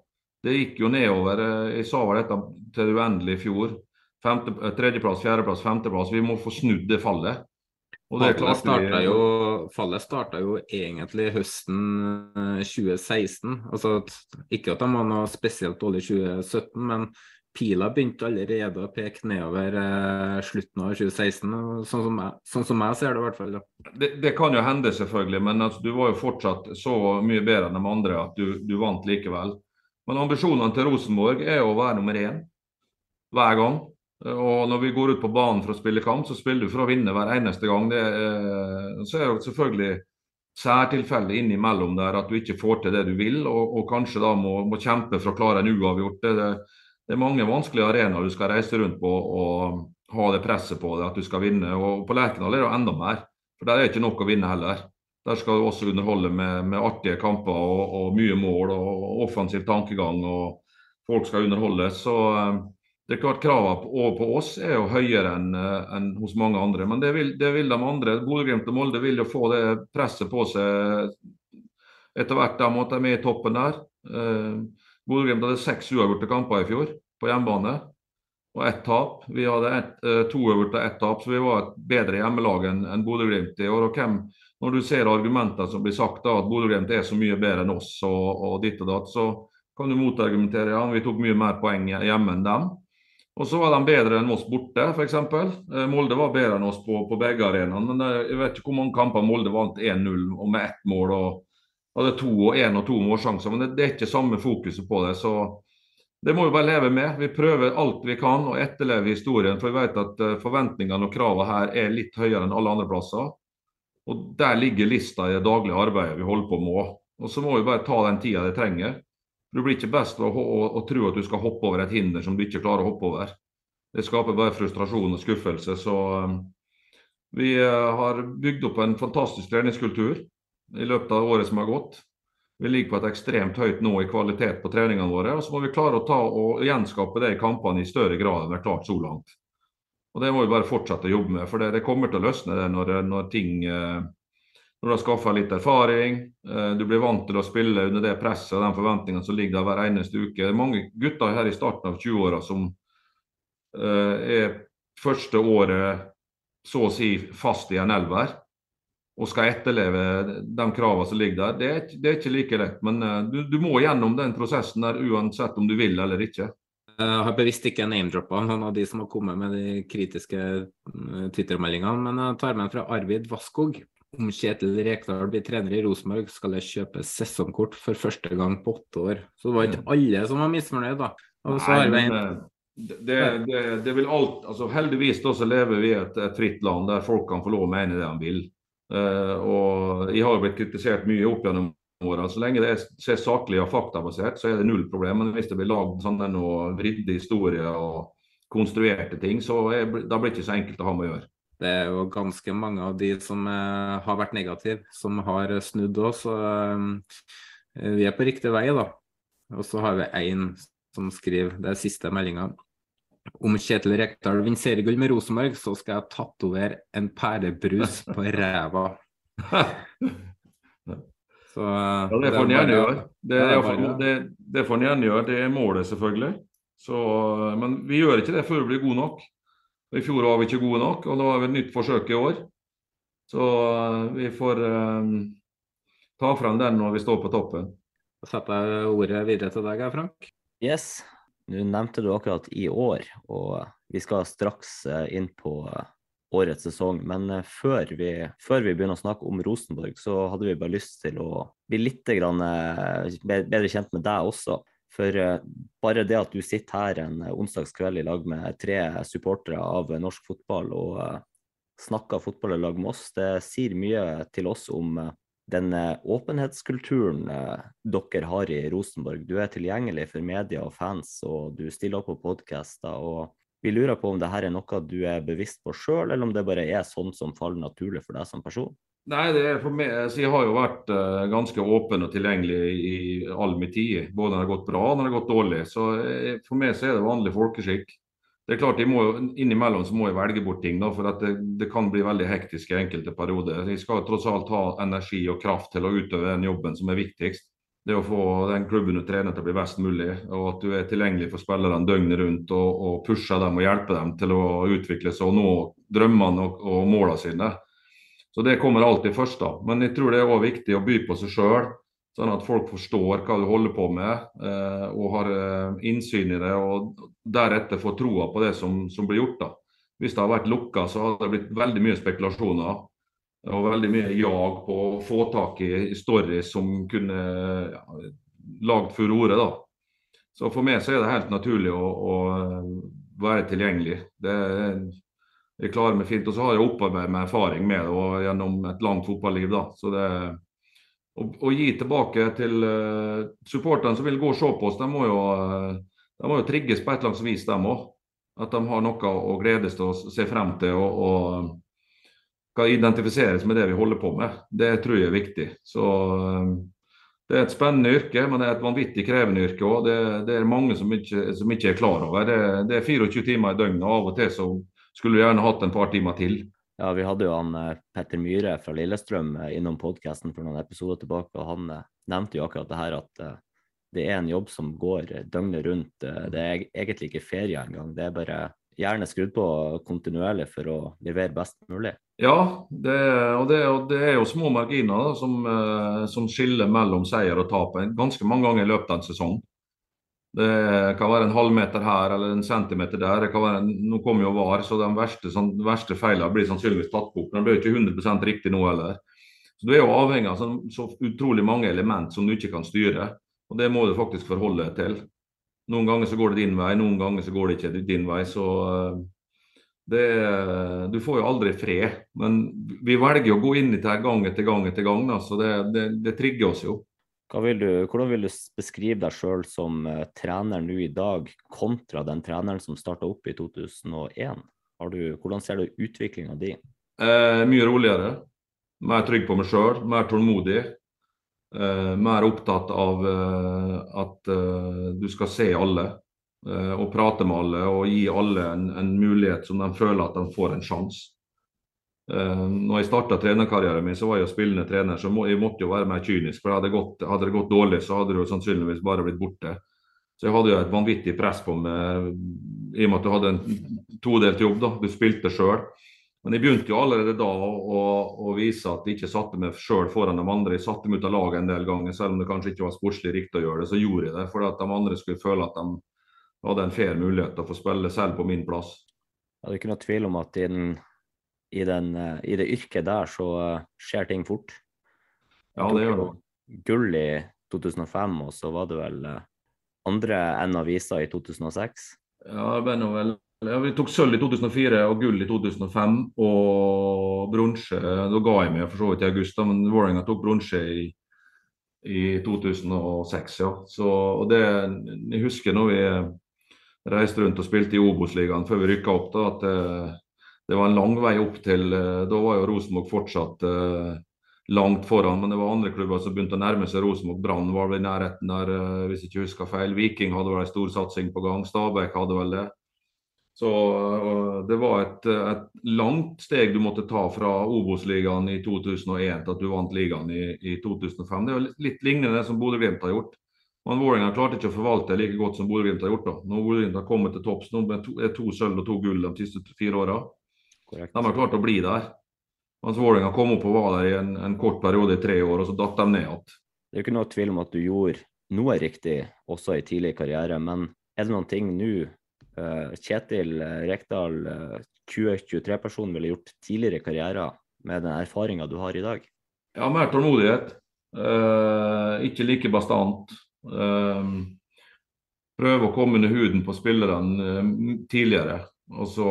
Det gikk jo nedover. eh, Jeg sa vel dette til det uendelige i fjor. Femte, eh, tredjeplass, fjerdeplass, femteplass. Vi må få snudd det fallet. Fallet starta jo, fallet starta jo egentlig høsten eh, 2016. Altså ikke at de var noe spesielt dårlig i 2017, men pila begynte allerede å peke nedover eh, slutten av 2016. Sånn som, jeg, sånn som jeg ser det, i hvert fall. Det, det kan jo hende, selvfølgelig, men altså, du var jo fortsatt så mye bedre enn de andre at du, du vant likevel. Men ambisjonene til Rosenborg er å være nummer én hver gang. Og når vi går ut på banen for å spille kamp, så spiller du for å vinne hver eneste gang. Det er, så er det selvfølgelig særtilfeller innimellom der at du ikke får til det du vil, og, og kanskje da må, må kjempe for å klare en uavgjort. Det, det, det er mange vanskelige arenaer du skal reise rundt på og ha det presset på deg at du skal vinne. Og på Lerkendal er det enda mer, for der er det ikke nok å vinne heller. Der skal du også underholde med, med artige kamper og, og, mye mål og, offensiv tankegang. og Folk skal underholdes. Så eh, det er klart Kravene på, oss er jo høyere enn en hos mange andre. Men det vil, det vil de andre. Bodø-Glimt og Molde vil jo få det presset på seg etter hvert de er med i toppen der. Bodø-Glimt hadde seks uavgjorte kamper i fjor på hjemmebane og ett tap. Vi hadde ett, eh, to uavgjorte og ett tap, så vi var et bedre hjemmelag enn en Bodø-Glimt i år. Og hvem, når du ser argumenter som blir sagt da, at Bodø-Glimt er så mye bedre enn oss og, og ditt og datt, så kan du motargumentere ja, vi tok mye mer poeng hjemme enn dem. Og så var de bedre enn oss borte, f.eks. Eh, Molde var bedre enn oss på, på begge arenaene. Men eh, jeg vet ikke hvor mange kamper Molde vant 1-0 og med ett mål. og hadde to og én og to målsjanser. Men det, det, er ikke samme fokuset på det. så det må vi bare leve med. Vi prøver alt vi kan å etterleve historien. For vi vet at uh, forventningene og kravene her er litt høyere enn alle andre plasser. Og der ligger lista i det daglige arbeidet vi holder på med. Og så må vi bare ta den tida det trenger. Du blir ikke best ved å, å, å, tro at du skal hoppe over et hinder som du ikke klarer å hoppe over. Det skaper bare frustrasjon og skuffelse. Så um, vi uh, har bygd opp en fantastisk treningskultur i løpet av året som har gått. Vi ligger på et ekstremt høyt nå i kvalitet på treningene våre. og Så må vi klare å ta og gjenskape det i kampene i større grad enn vi har klart så langt. Og Det må vi bare fortsette å jobbe med. For det, det kommer til å løsne det når, når ting når du har skaffa litt erfaring, du blir vant til å spille under det presset og de forventningene som ligger der hver eneste uke. Det er mange gutter her i starten av 20-åra som er første året så å si fast i en elver og skal etterleve de kravene som ligger der. Det er, det er ikke like lett, men du, du, må gjennom den prosessen der uansett om du vil eller ikke. Jeg har bevisst ikke name-droppa noen av de som har kommet med de kritiske Twitter-meldingene, men jeg tar med en fra Arvid Vasskog. Om Kjetil Rekdal blir trener i Rosenborg, skal jeg kjøpe sesongkort for første gang på åtte år. Så det var ikke alle som var misfornøyd, da. Nei, men, det, det, det, vil alt, altså Heldigvis da så lever vi i et, et fritt land der folk kan få lov å mene det de vil. Uh, og Jeg har blitt kritisert mye opp gjennom åra. Så lenge det er, saklig og faktabasert, så er det null problem. Men hvis det blir lagd sånne vridde historier og konstruerte ting, så er, da blir det ikke så enkelt å ha med å gjøre. Det er jo ganske mange av de som uh, har vært negative, som har snudd òg. Så uh, vi er på riktig vei, da. Og så har vi én som skriver, det er siste meldinga. Om Kjetil Rekdal vinner seriegull med Rosenborg, så skal jeg tatovere en pærebrus på ræva. Så, ja, det får han gjerne gjøre. Det, det, det, det får han gjerne gjøre. Det er målet, selvfølgelig. Så, men vi gjør ikke det før vi blir gode nok. I fjor var vi ikke gode nok, og nå har vi et nytt forsøk i år. Så vi får um, ta frem den når vi står på toppen. Da setter jeg ordet videre til deg, Frank. Yes. Nå nevnte du akkurat i år, og vi skal straks inn på årets sesong. Men før vi, før vi, begynner å snakke om Rosenborg, så hadde vi bare lyst til å bli litt bedre kjent med deg også. For bare det at du sitter her en onsdagskveld i lag med tre supportere av norsk fotball og snakker fotball i lag med oss, det sier mye til oss om den åpenhetskulturen dere har i Rosenborg. Du er tilgjengelig for media og fans, og du stiller opp på podkaster. og vi lurer på om det her er noe du er bevisst på sjøl, eller om det bare er sånn som faller naturlig for deg som person? Nei, meg, altså Jeg har jo vært uh, ganske åpen og tilgjengelig i all min tid. Både når det har gått bra og når det har gått dårlig. Så For meg så er det vanlig folkeskikk. Det er klart, jeg må, Innimellom så må jeg velge bort ting, da, for det, det kan bli veldig hektisk i enkelte perioder. Jeg skal tross alt ha energi og kraft til å utøve den jobben som er viktigst. Det å få den klubben du trener til å bli best mulig, og at du er tilgjengelig for spillerne døgnet rundt og, og pusher dem og hjelper dem til å utvikle seg og nå drømmene og, og målene sine. Så Det kommer alltid først. da. Men jeg tror det er også viktig å by på seg sjøl Sånn at folk forstår hva du holder på med eh, og har eh, innsyn i det. Og deretter får troa på det som, som, blir gjort. da. Hvis det har vært lukka, så har det blitt veldig mye spekulasjoner. Og veldig mye jag på å få tak i stories som kunne ja, lagd furore. da. Så for meg så er det helt naturlig å, å eh, være tilgjengelig. Det jeg klarer meg fint. Og så har jeg opparbeidet meg erfaring med det gjennom et langt fotballiv. da. Så det å, gi tilbake til uh, supporterne som vil gå og se på oss, de må jo, uh, de må jo trigges på et eller annet vis, de òg. At de har noe å gledes til å se frem til og, og kan identifiseres med det vi holder på med. Det tror jeg er viktig. Så uh, Det er et spennende yrke, men det er et vanvittig krevende yrke òg. Det, det, er mange som ikke, som ikke er klar over. Det, det, er 24 timer i døgnet, og av og til så skulle vi gjerne hatt en par timer til. Ja, vi hadde jo han eh, Petter Myhre fra Lillestrøm eh, innom podkasten for noen episoder tilbake, og han eh, nevnte jo akkurat det her at det er en jobb som går døgnet rundt. Det er egentlig ikke ferie engang. Det er bare gjerne skrudd på kontinuerlig for å levere best mulig. Ja, det, og, det, og det er jo små marginer da, som, som, skiller mellom seier og tap ganske mange ganger i løpet av en sesong. Det kan være en halvmeter her eller en centimeter der. Det kan være nå kommer jo VAR, så de verste, sånn, verste feilene blir sannsynligvis tatt bort. Men det blir ikke 100 riktig nå heller. Så Du er jo avhengig av så, så utrolig mange element som du ikke kan styre. Og Det må du faktisk forholde deg til. Noen ganger så går det din vei, noen ganger så går det ikke din vei. så eh, det, Du får jo aldri fred. Men vi velger å gå inn i det gang etter gang etter gang. Da, så det, det, det trigger oss jo. Vil du, hvordan vil du beskrive deg sjøl som uh, trener nå i dag, kontra den treneren som starta opp i 2001? Du, hvordan ser du utviklinga di? Eh, mye roligere. Mer trygg på meg sjøl, mer tålmodig. Eh, mer opptatt av eh, at uh, du skal se alle og prate med alle og gi alle en, en mulighet som de føler at de får en sjanse. Uh, når jeg starta trenerkarrieren min, så var jeg jo spillende trener, så jeg måtte jo være mer kynisk. for hadde, gått, hadde, det gått dårlig, så hadde det sannsynligvis bare blitt borte. Så jeg hadde jo et vanvittig press på meg i og med at du hadde en todelt jobb. da, Du spilte sjøl. Men jeg begynte jo allerede da å, å vise at jeg ikke satte meg sjøl foran de andre. Jeg satte meg ut av laget en del ganger, selv om det kanskje ikke var sportslig riktig å gjøre det. Så gjorde jeg det for at de andre skulle føle at de hadde en fair mulighet til å få spille selv på min plass. Det er ikke noe tvil om at i den i, den, eh, i det yrket der så eh, skjer ting fort. Ja, det gjør det. Gull i 2005, og så var det vel eh, andre enn avisa i 2006? Ja, det ble vel ja, Vi tok sølv i 2004 og gull i 2005 og bronse. Da ga jeg meg for så vidt i august, men Vålerenga tok bronse i, i 2006. ja. Så, og det, Jeg husker når vi reiste rundt og spilte i Obos-ligaen før vi rykka opp, da, at det var en lang vei opp til eh, Da var jo Rosenborg fortsatt uh, langt foran, men det var andre klubber som begynte å nærme seg Rosenborg. Brann var vel i nærheten der, uh, hvis jeg ikke husker feil. Viking hadde vel en stor satsing på gang. Stabæk hadde vel det. Så det var et, et, langt steg du måtte ta fra Obos-ligaen i 2001 til at du vant ligaen i, i 2005. Det er litt lignende det som Bodø-Glimt har gjort. Men Vålerenga klarte ikke å forvalte det like godt som Bodø-Glimt har gjort. da. Når Bodø-Glimt har kommet til topps nå er to, to sølv og to gull de siste fire åra. Korrekt. De har klart å bli der. Mens Vålerenga kom opp og var der i en, en, kort periode i tre år, og så datt de ned igjen. Det er jo ikke noe tvil om at du gjorde noe riktig også i tidlig karriere, men er det noen ting nå uh, Kjetil Rekdal, uh, 2023-personen, ville gjort tidligere i karrieren med den erfaringa du har i dag? Ja, mer tålmodighet. Eh, ikke like bastant. Eh, prøve å komme under huden på spillerne tidligere. Og så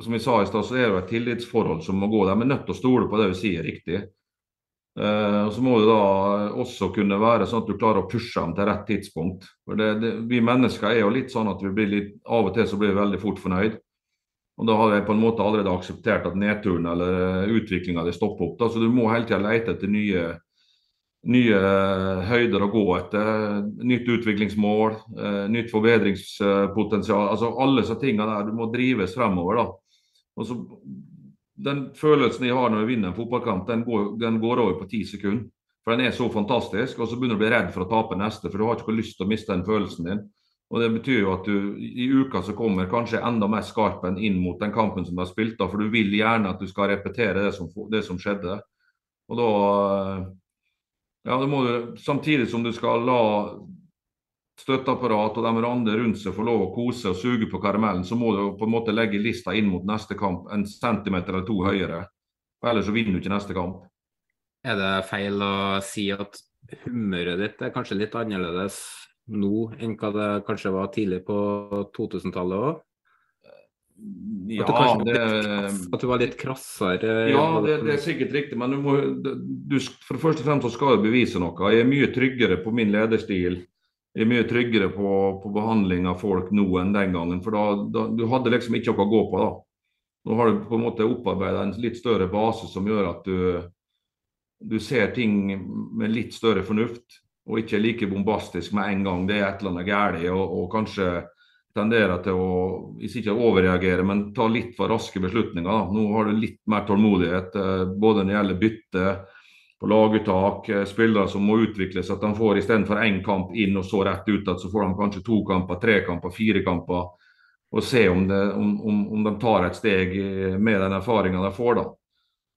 som vi sa i stad, så er det et tillitsforhold som må gå. De er nødt til å stole på det du sier riktig. Uh, og Så må det da også kunne være sånn at du klarer å pushe dem til rett tidspunkt. For det, det, Vi mennesker er jo litt sånn at vi blir litt, av og til så blir vi veldig fort fornøyd. Og Da har jeg på en måte allerede akseptert at nedturen eller utviklinga stopper opp. Da. Så du må hele tida lete etter nye, nye høyder å gå etter. Nytt utviklingsmål, uh, nytt forbedringspotensial. altså Alle disse tingene der. Du må drives fremover. da. Og den følelsen jeg har når jeg vinner en fotballkamp, den går, den går over på ti sekunder. For den er så fantastisk. Og så begynner du å bli redd for å tape neste, for du har ikke lyst til å miste den følelsen din. Og Det betyr jo at du i uka som kommer kanskje enda mer skarp enn inn mot den kampen som du har spilt. da, For du vil gjerne at du skal repetere det som, det som skjedde. Og da ja, da må du, Samtidig som du skal la støtteapparat og de andre rundt seg få lov å kose og suge på karamellen, så må du på en måte legge lista inn mot neste kamp en centimeter eller to høyere. Ellers så vinner du ikke neste kamp. Er det feil å si at humøret ditt er kanskje litt annerledes nå enn hva det kanskje var tidlig på 2000-tallet òg? Ja, at, det, at du var litt krassere? Ja, det, det, er sikkert riktig. Men du må, du, for det første og fremst så skal du bevise noe. Jeg er mye tryggere på min lederstil. Er mye tryggere på, på behandling av folk nå enn den gangen. For da, da, du hadde liksom ikke noe å gå på da. Nå har du på en måte opparbeida en litt større base som gjør at du, du ser ting med litt større fornuft. Og ikke like bombastisk med en gang det er et eller annet galt. Og, og kanskje tenderer til å ikke overreagere, men ta litt for raske beslutninger. Da. Nå har du litt mer tålmodighet, eh, både når det gjelder bytte på laguttak, eh, spillere som må utvikles. At de får istedenfor én kamp inn og så rett ut, at så får de kanskje to kamper, tre kamper, fire kamper. Og se om, det, om, om, om de tar et steg med den erfaringa de får. da.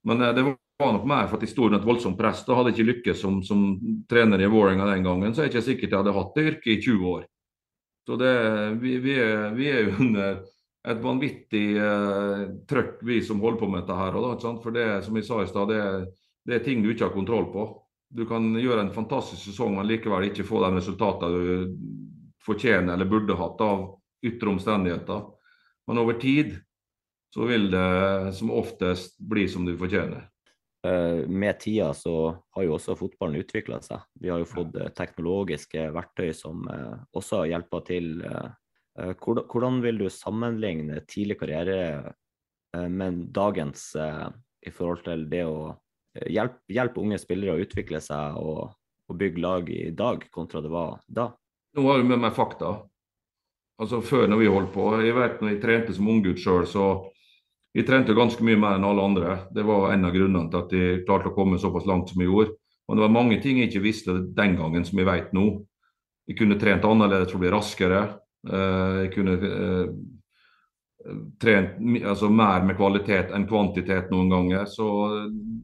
Men eh, det var nok mer for at de sto under et voldsomt press. Da hadde jeg ikke lykkes som, som trener i Vålerenga den gangen, så er det ikke sikkert jeg hadde hatt det yrket i 20 år. Så det, vi, vi, er, vi er under et vanvittig uh, trøkk, vi som holder på med dette her. Da, For det som jeg sa i stad, det, det, er ting du ikke har kontroll på. Du kan gjøre en fantastisk sesong, men likevel ikke få de resultatene du fortjener eller burde hatt av ytre omstendigheter. Men over tid så vil det som oftest bli som du fortjener. Eh, med tida så har jo også fotballen utvikla seg. Vi har jo fått eh, teknologiske verktøy som eh, også hjelper til. Hvordan vil du sammenligne tidlig karriere med dagens i forhold til det å hjelpe, hjelp unge spillere å utvikle seg og, og, bygge lag i dag, kontra det var da? Nå har du med meg fakta. Altså Før når vi holdt på, jeg vet når jeg trente som unggutt sjøl, så jeg trente ganske mye mer enn alle andre. Det var en av grunnene til at jeg klarte å komme såpass langt som jeg gjorde. Og det var mange ting jeg ikke visste den gangen som jeg vet nå. Jeg kunne trent annerledes for å bli raskere. Eh, jeg kunne eh, trent altså, mer med kvalitet enn kvantitet noen ganger. Så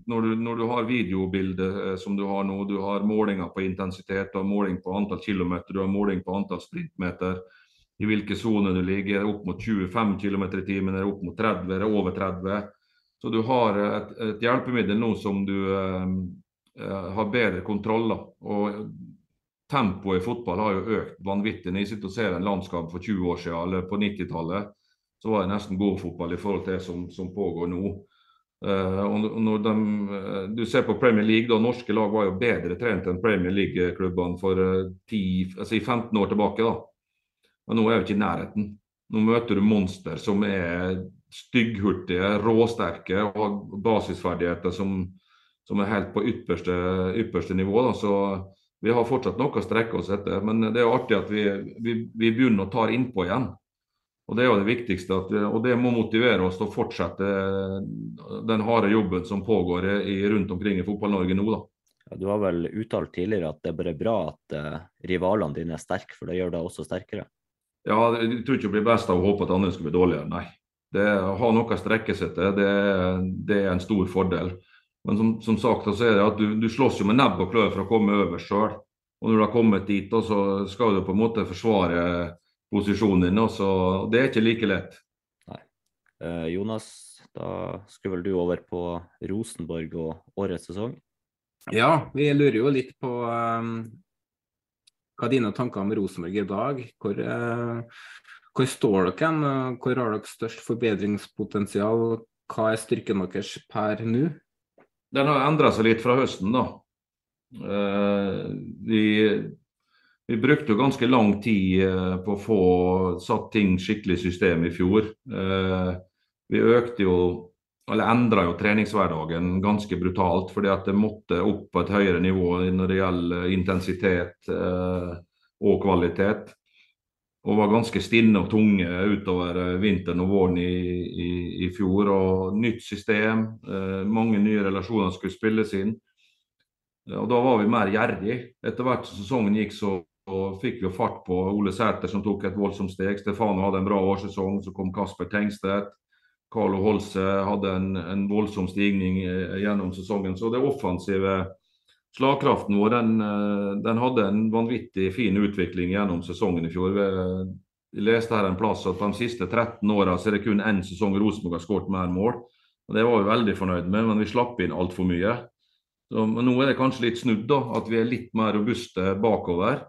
når du, når du har videobilder eh, som du har nå, du har målinger på intensitet, du har måling på antall kilometer, du har måling på antall sprintmeter, i hvilke soner du ligger. Opp mot 25 km i timen, opp mot 30, eller over 30. Så du har et, et hjelpemiddel nå som du eh, har bedre kontroll av. Og tempoet i fotball har jo økt vanvittig. Når jeg sitter og ser en landskap for 20 år siden, eller på 90-tallet, så var det nesten gårdfotball i forhold til det som, som pågår nå. Uh, og når de, uh, du ser på Premier League, da norske lag var jo bedre trent enn Premier League-klubbene for uh, 10, altså 15 år tilbake. da. Men nå er vi ikke i nærheten. Nå møter du monster som er stygghurtige, råsterke og har basisferdigheter som, som, er helt på ypperste, ypperste nivå. Da. Så vi har fortsatt noe å strekke oss etter. Men det er artig at vi, vi, vi begynner å ta innpå igjen. Og Det er jo det viktigste, at, og det må motivere oss til å fortsette den harde jobben som pågår i, rundt omkring i Fotball-Norge nå. da. Ja, du har vel uttalt tidligere at det er bare bra at uh, rivalene dine er sterke, for det gjør deg også sterkere? Ja, jeg tror ikke det blir best av å håpe at andre skal bli dårligere, nei. Det Å ha noe å strekke seg til, det, det, er en stor fordel. Men som, som sagt, så er det at du, du slåss jo med nebb og klør for å komme over sjøl. Og når du har kommet dit, så skal du på en måte forsvare posisjonen din. Også. Det er ikke like lett. Nei. Eh, Jonas, da skulle vel du over på Rosenborg og årets sesong? Ja, vi lurer jo litt på um, hva er dine tanker om Rosenborg i dag? Hvor, uh, hvor står dere? Hvor har dere størst forbedringspotensial? Hva er styrken deres per nå? Den har endra seg litt fra høsten, da. Uh, vi, vi, brukte jo ganske lang tid eh, på å få satt ting skikkelig i system i fjor. Eh, vi økte jo eller endra jo treningshverdagen ganske brutalt. Fordi at det måtte opp på et høyere nivå når det gjelder intensitet eh, og kvalitet. Og var ganske stinne og tunge utover vinteren og våren i, i, i fjor. Og nytt system, mange nye relasjoner skulle spilles inn. Og da var vi mer gjerrig. Etter hvert som sesongen gikk, så fikk vi fart på Ole Sæter som tok et voldsomt steg. Stefano hadde en bra årssesong. Så kom Kasper Tengstedt. Carlo Holse hadde en, en, voldsom stigning eh, gjennom sesongen. Så det offensive slagkraften vår den, eh, den, hadde en vanvittig fin utvikling gjennom sesongen i fjor. Vi leste her en plass at de siste 13 åra er det kun én sesong Rosenborg har skåret mer mål. Og Det var vi veldig fornøyd med, men vi slapp inn altfor mye. Så, men nå er det kanskje litt snudd, da, at vi er litt mer robuste bakover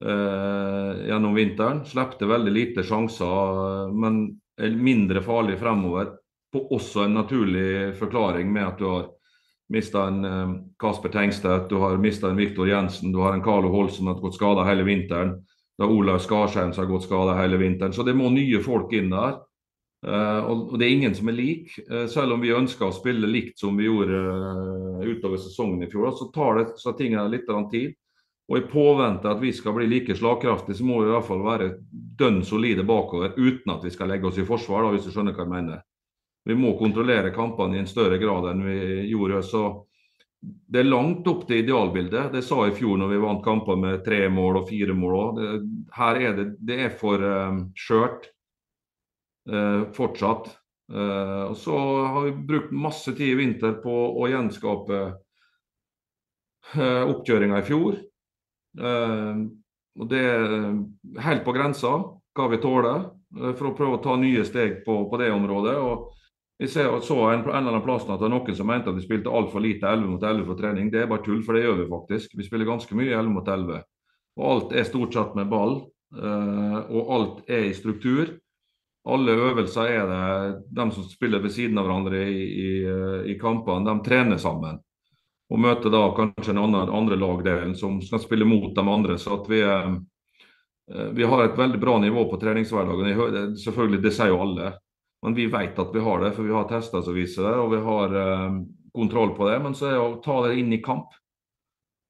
gjennom vinteren. Slepte veldig lite sjanser, men mindre farlig fremover. På også en naturlig forklaring med at du har mista en um, Kasper Tengstedt, du har mista en Viktor Jensen, du har en Carlo Holsen som har gått skada hele vinteren. Det er Olav Skarsheim som har gått skada hele vinteren. Så det må nye folk inn der. Og det er ingen som er lik. Selv om vi ønsker å spille likt som vi gjorde utover sesongen i fjor, så tar det så tingene litt tid. Og i påvente at vi skal bli like slagkraftige, så må vi i hvert fall være dønn solide bakover uten at vi skal legge oss i forsvar, da, hvis du skjønner hva jeg mener. Vi må kontrollere kampene i en større grad enn vi gjorde. så Det er langt opp til idealbildet. Det sa jeg i fjor når vi vant kamper med tre mål og fire mål. òg. her er det, det er for um, skjørt uh, fortsatt. Uh, og så har vi brukt masse tid i vinter på å gjenskape uh, oppkjøringa i fjor. Eh, og Det er helt på grensa hva vi tåler, eh, for å prøve å ta nye steg på, på det området. og jeg ser, så en, en eller annen plass at det er noen som mente at vi spilte altfor lite 11 mot 11 for trening. Det er bare tull, for det gjør vi faktisk. Vi spiller ganske mye 11 mot 11. Og alt er stort sett med ball, uh, og alt er i struktur. Alle øvelser er det de som spiller ved siden av hverandre i, i, i kampene, de trener sammen og møte da kanskje en annen andre lagdelen som skal spille mot de andre. så at vi, eh, vi har et veldig bra nivå på treningshverdagen. Selvfølgelig, Det sier jo alle. Men vi vet at vi har det, for vi har tester som viser det, og vi har eh, kontroll på det. Men så er det å ta det inn i kamp.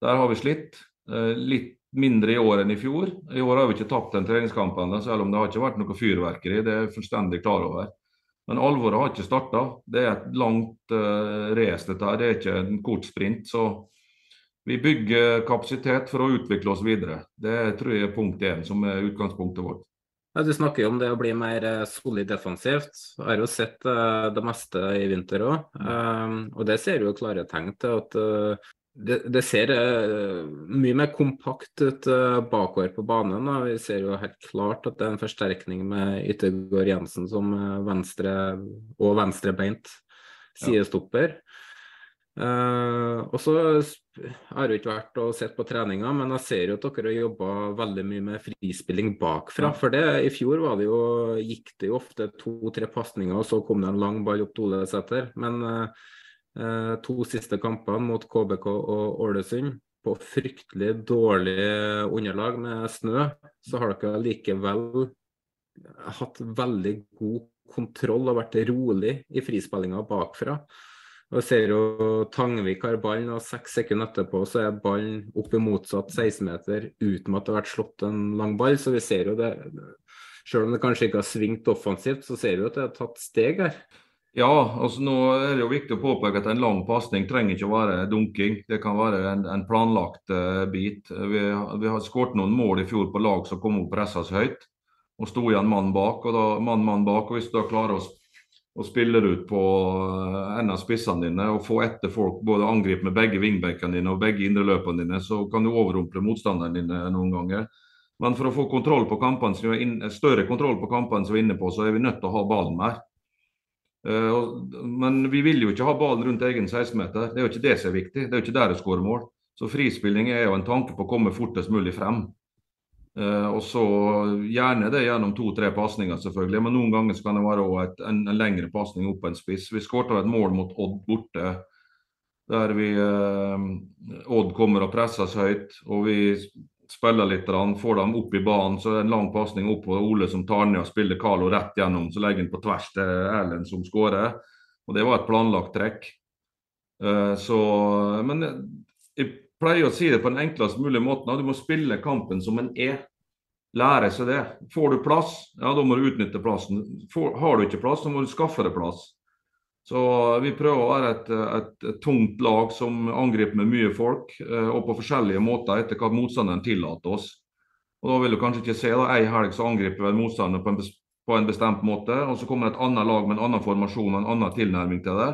Der har vi slitt. Eh, litt mindre i år enn i fjor. I år har vi ikke tapt en treningskamp ennå, selv om det har ikke vært noe fyrverkeri. Det er jeg fullstendig klar over. Men alvoret har ikke starta. Det er et langt uh, race, dette. Det er ikke en kort sprint. Så vi bygger kapasitet for å utvikle oss videre. Det tror jeg er punkt én, som er utgangspunktet vårt. Ja, du snakker jo om det å bli mer eh, solid defensivt. Jeg har jo sett uh, det meste i vinter òg. Um, og det ser jo klare tegn til at uh, det, det, ser uh, mye mer kompakt ut uh, bakover på banen. Da. Vi ser jo helt klart at det er en forsterkning med Yttergård Jensen som uh, venstre og venstrebeint sidestopper. Uh, og så har jeg ikke vært og sett på treninga, men jeg ser jo at dere har jobba veldig mye med frispilling bakfra. For det, i fjor det jo, gikk det jo ofte to-tre pasninger, og så kom det en lang ball opp til Ole Sæter. Men uh, Eh, to siste kampene mot KBK og Ålesund på fryktelig dårlig underlag med snø, så har dere likevel hatt veldig god kontroll og vært rolig i frispillinga bakfra. Og ser jo Tangvik har ballen, og seks sekunder etterpå så er ballen opp i motsatt 16-meter uten at det har vært slått en lang ball. Så vi ser jo det Selv om det kanskje ikke har svingt offensivt, så ser vi at det har tatt steg her. Ja, altså nå er det jo viktig å påpeke at en lang pasning trenger ikke å være dunking. Det kan være en, en planlagt uh, bit. Vi, vi har skåret noen mål i fjor på lag som kom opp pressa så høyt og sto igjen mann bak. og da, mann, mann bak, og Hvis du da klarer å, å spille ut på uh, en av spissene dine og få etter folk, både angripe med begge wingbackene dine og begge indreløpene dine, så kan du overrumple motstanderen dine noen ganger. Men for å få kontroll på kampene, større kontroll på kampene som vi er inne på, så er vi nødt til å ha ballen mer. Eh, men vi vil jo ikke ha ballen rundt egen 16-meter. Det er jo ikke det som er viktig. Det er jo ikke der det skårer mål. Så frispilling er jo en tanke på å komme fortest mulig frem. Uh, og så Gjerne det gjennom to-tre pasninger, selvfølgelig. Men noen ganger kan det være et, en, en, lengre pasning opp en spiss. Vi skåret et mål mot Odd borte. Der vi uh, Odd kommer og presses høyt. Og vi spiller litt, får dem opp i banen. Så er det en lang pasning opp på Ole som tar ned og spiller Carlo rett gjennom. Så legger han på tvers til Erlend som skårer. Og det var et planlagt trekk. Eh, så, men jeg pleier å si det på den enklest mulige måten. Du må spille kampen som en er. Lære seg det. Får du plass, ja da må du utnytte plassen. Har du ikke plass, så må du skaffe deg plass. Så vi prøver å være et, et, et, tungt lag som angriper med mye folk, eh, og på forskjellige måter etter hva motstanderen tillater oss. Og Da vil du kanskje ikke se da, ei helg så angriper en motstander på en, på en, bestemt måte, og så kommer et annet lag med en annen formasjon og en annen tilnærming til det.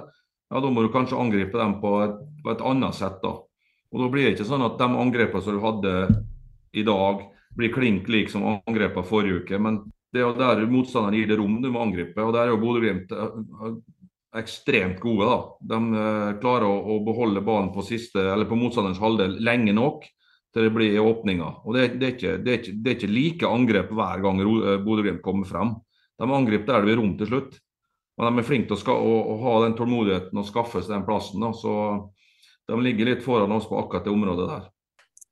Ja, Da må du kanskje angripe dem på et, på et annet sett. da. Og Da blir det ikke sånn at de angrepene som du hadde i dag, blir klink like som angrepene forrige uke. Men det er jo der motstanderen gir det rom du må angripe. og Der er jo Bodø-Glimt eh, ekstremt gode. da. De uh, klarer å, å, beholde ballen på, siste, på motstanderens halvdel lenge nok til det blir åpninger. Og det, det, er ikke, det, er ikke, det, er ikke, like angrep hver gang uh, Bodø-Glimt kommer frem. De angriper der det blir rom til slutt. Men de er flinke til å, å, å, ha den tålmodigheten og skaffe seg den plassen. Da. Så de ligger litt foran oss på akkurat det området der.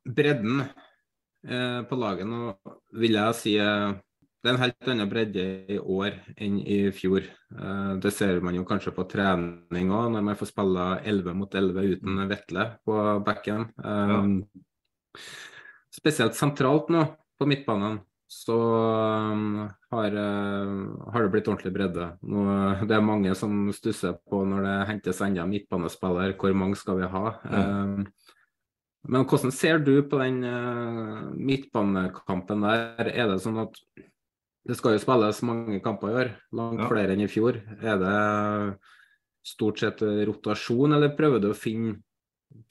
Bredden eh, på laget nå vil jeg si eh, det er en helt annen bredde i år enn i fjor. Eh, det ser man jo kanskje på trening òg, når man får spille 11 mot 11 uten Vetle på backen. Ja. Eh, spesielt sentralt nå på midtbanen så um, har, har, det blitt ordentlig bredde. Nå, det er mange som stusser på når det hentes enda midtbanespiller, hvor mange skal vi ha? Mm. Men hvordan ser du på den midtbanekampen der? Er det sånn at det skal jo spilles mange kamper i år, langt ja. flere enn i fjor. Er det stort sett rotasjon, eller prøver du å finne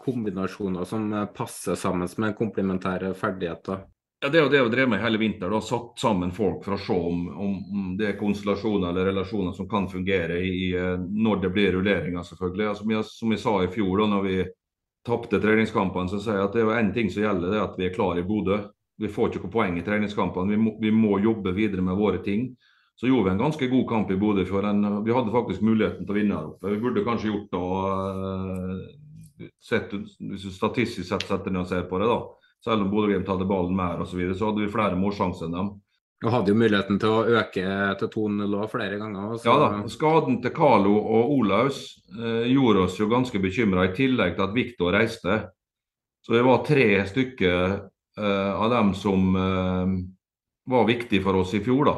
kombinasjoner som passer sammen med komplementære ferdigheter? Ja, Det er jo det vi drev med hele vinteren. Satt sammen folk for å se om, om, det er konstellasjoner eller relasjoner som kan fungere i, eh, når det blir rulleringer, selvfølgelig. Altså, som, jeg, som jeg sa i fjor, da når vi tapte treningskampene, så sier jeg at det er én ting som gjelder, det er at vi er klare i Bodø vi får ikke noe poeng i treningskampene. Vi må, vi må, jobbe videre med våre ting. Så gjorde vi en ganske god kamp i Bodø. Vi hadde faktisk muligheten til å vinne. her oppe. Vi burde kanskje gjort det uh, sett, Hvis du statistisk sett setter ned og ser på det, da. Selv om Bodø-Glimt hadde ballen mer osv., så, videre, så hadde vi flere målsjanser enn dem. Og hadde jo muligheten til å øke til 2-0 flere ganger. Så... Ja da. Skaden til Carlo og Olaus eh, gjorde oss jo ganske bekymra, i tillegg til at Viktor reiste. Så det var tre stykker Eh, av dem som eh, var viktige for oss i fjor, da,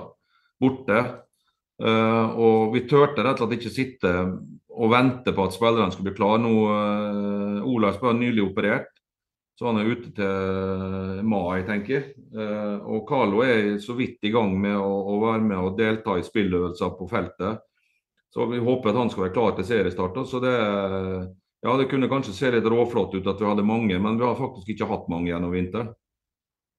borte. Eh, og vi turte rett og slett ikke sitte og vente på at spillerne skulle bli klare. Nå, Olaus ble nylig operert, så han er ute til mai, tenker jeg. Og Carlo er så vidt i gang med å, å være med og delta i spilløvelser på feltet. Så vi håper at han skal være klar til seriestart. Så det, ja, det kunne kanskje se litt råflott ut at vi hadde mange, men vi har faktisk ikke hatt mange gjennom vinteren.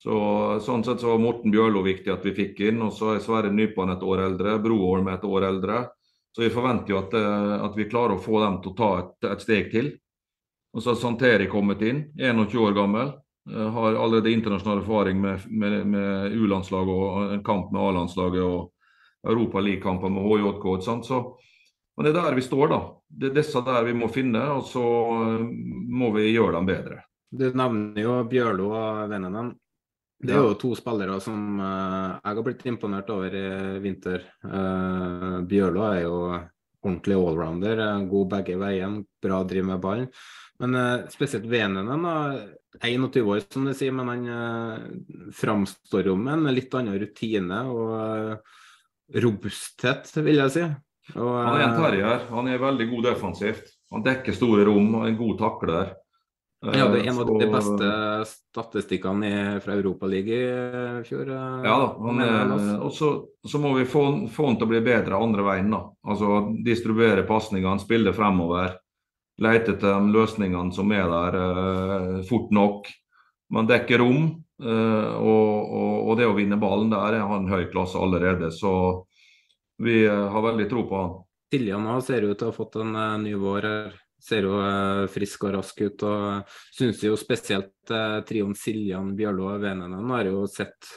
Så, sånn sett så var Morten Bjørlo viktig at vi fikk inn. Og så er Sverre Nypan et år eldre, Broholm et år eldre. Så vi forventer jo at, eh, at, vi klarer å få dem til å ta et, et steg til. Og så har Santeri kommet inn, 21 år gammel. Eh, har allerede internasjonal erfaring med, med, med U-landslaget og en kamp med A-landslaget og Europa-league-kamper med HJK. Så, men det er der vi står, da. Det er disse der vi må finne, og så eh, må vi gjøre dem bedre. Du nevner jo Bjørlo og vennene. Det er jo to spillere som uh, jeg har blitt imponert over i vinter. Uh, Bjørlo er jo ordentlig allrounder, god begge veien, bra driv med ballen. Men uh, spesielt Venenen, 21 år som du sier, men han framstår jo med en litt annen rutine og robusthet, vil jeg si. Og, han er en terrier. Han er veldig god defensivt. Han dekker store rom og er en god takler. Ja, det er en av de beste statistikkene fra Europaligaen i fjor. Eh, ja da, og så må vi få, få han til å bli bedre andre veien. da. Altså Distribuere pasningene, spille fremover. Lete etter de løsningene som er der uh, fort nok. Man dekker rom, uh, og, og, og, det å vinne ballen der er han høy klasse allerede. Så vi uh, har veldig tro på han. Siljan ser ut til å ha fått en ny vår her ser jo uh, frisk og rask ut. og synes jo spesielt eh, trioen Siljan, Bjørlo og Venenen har jo sett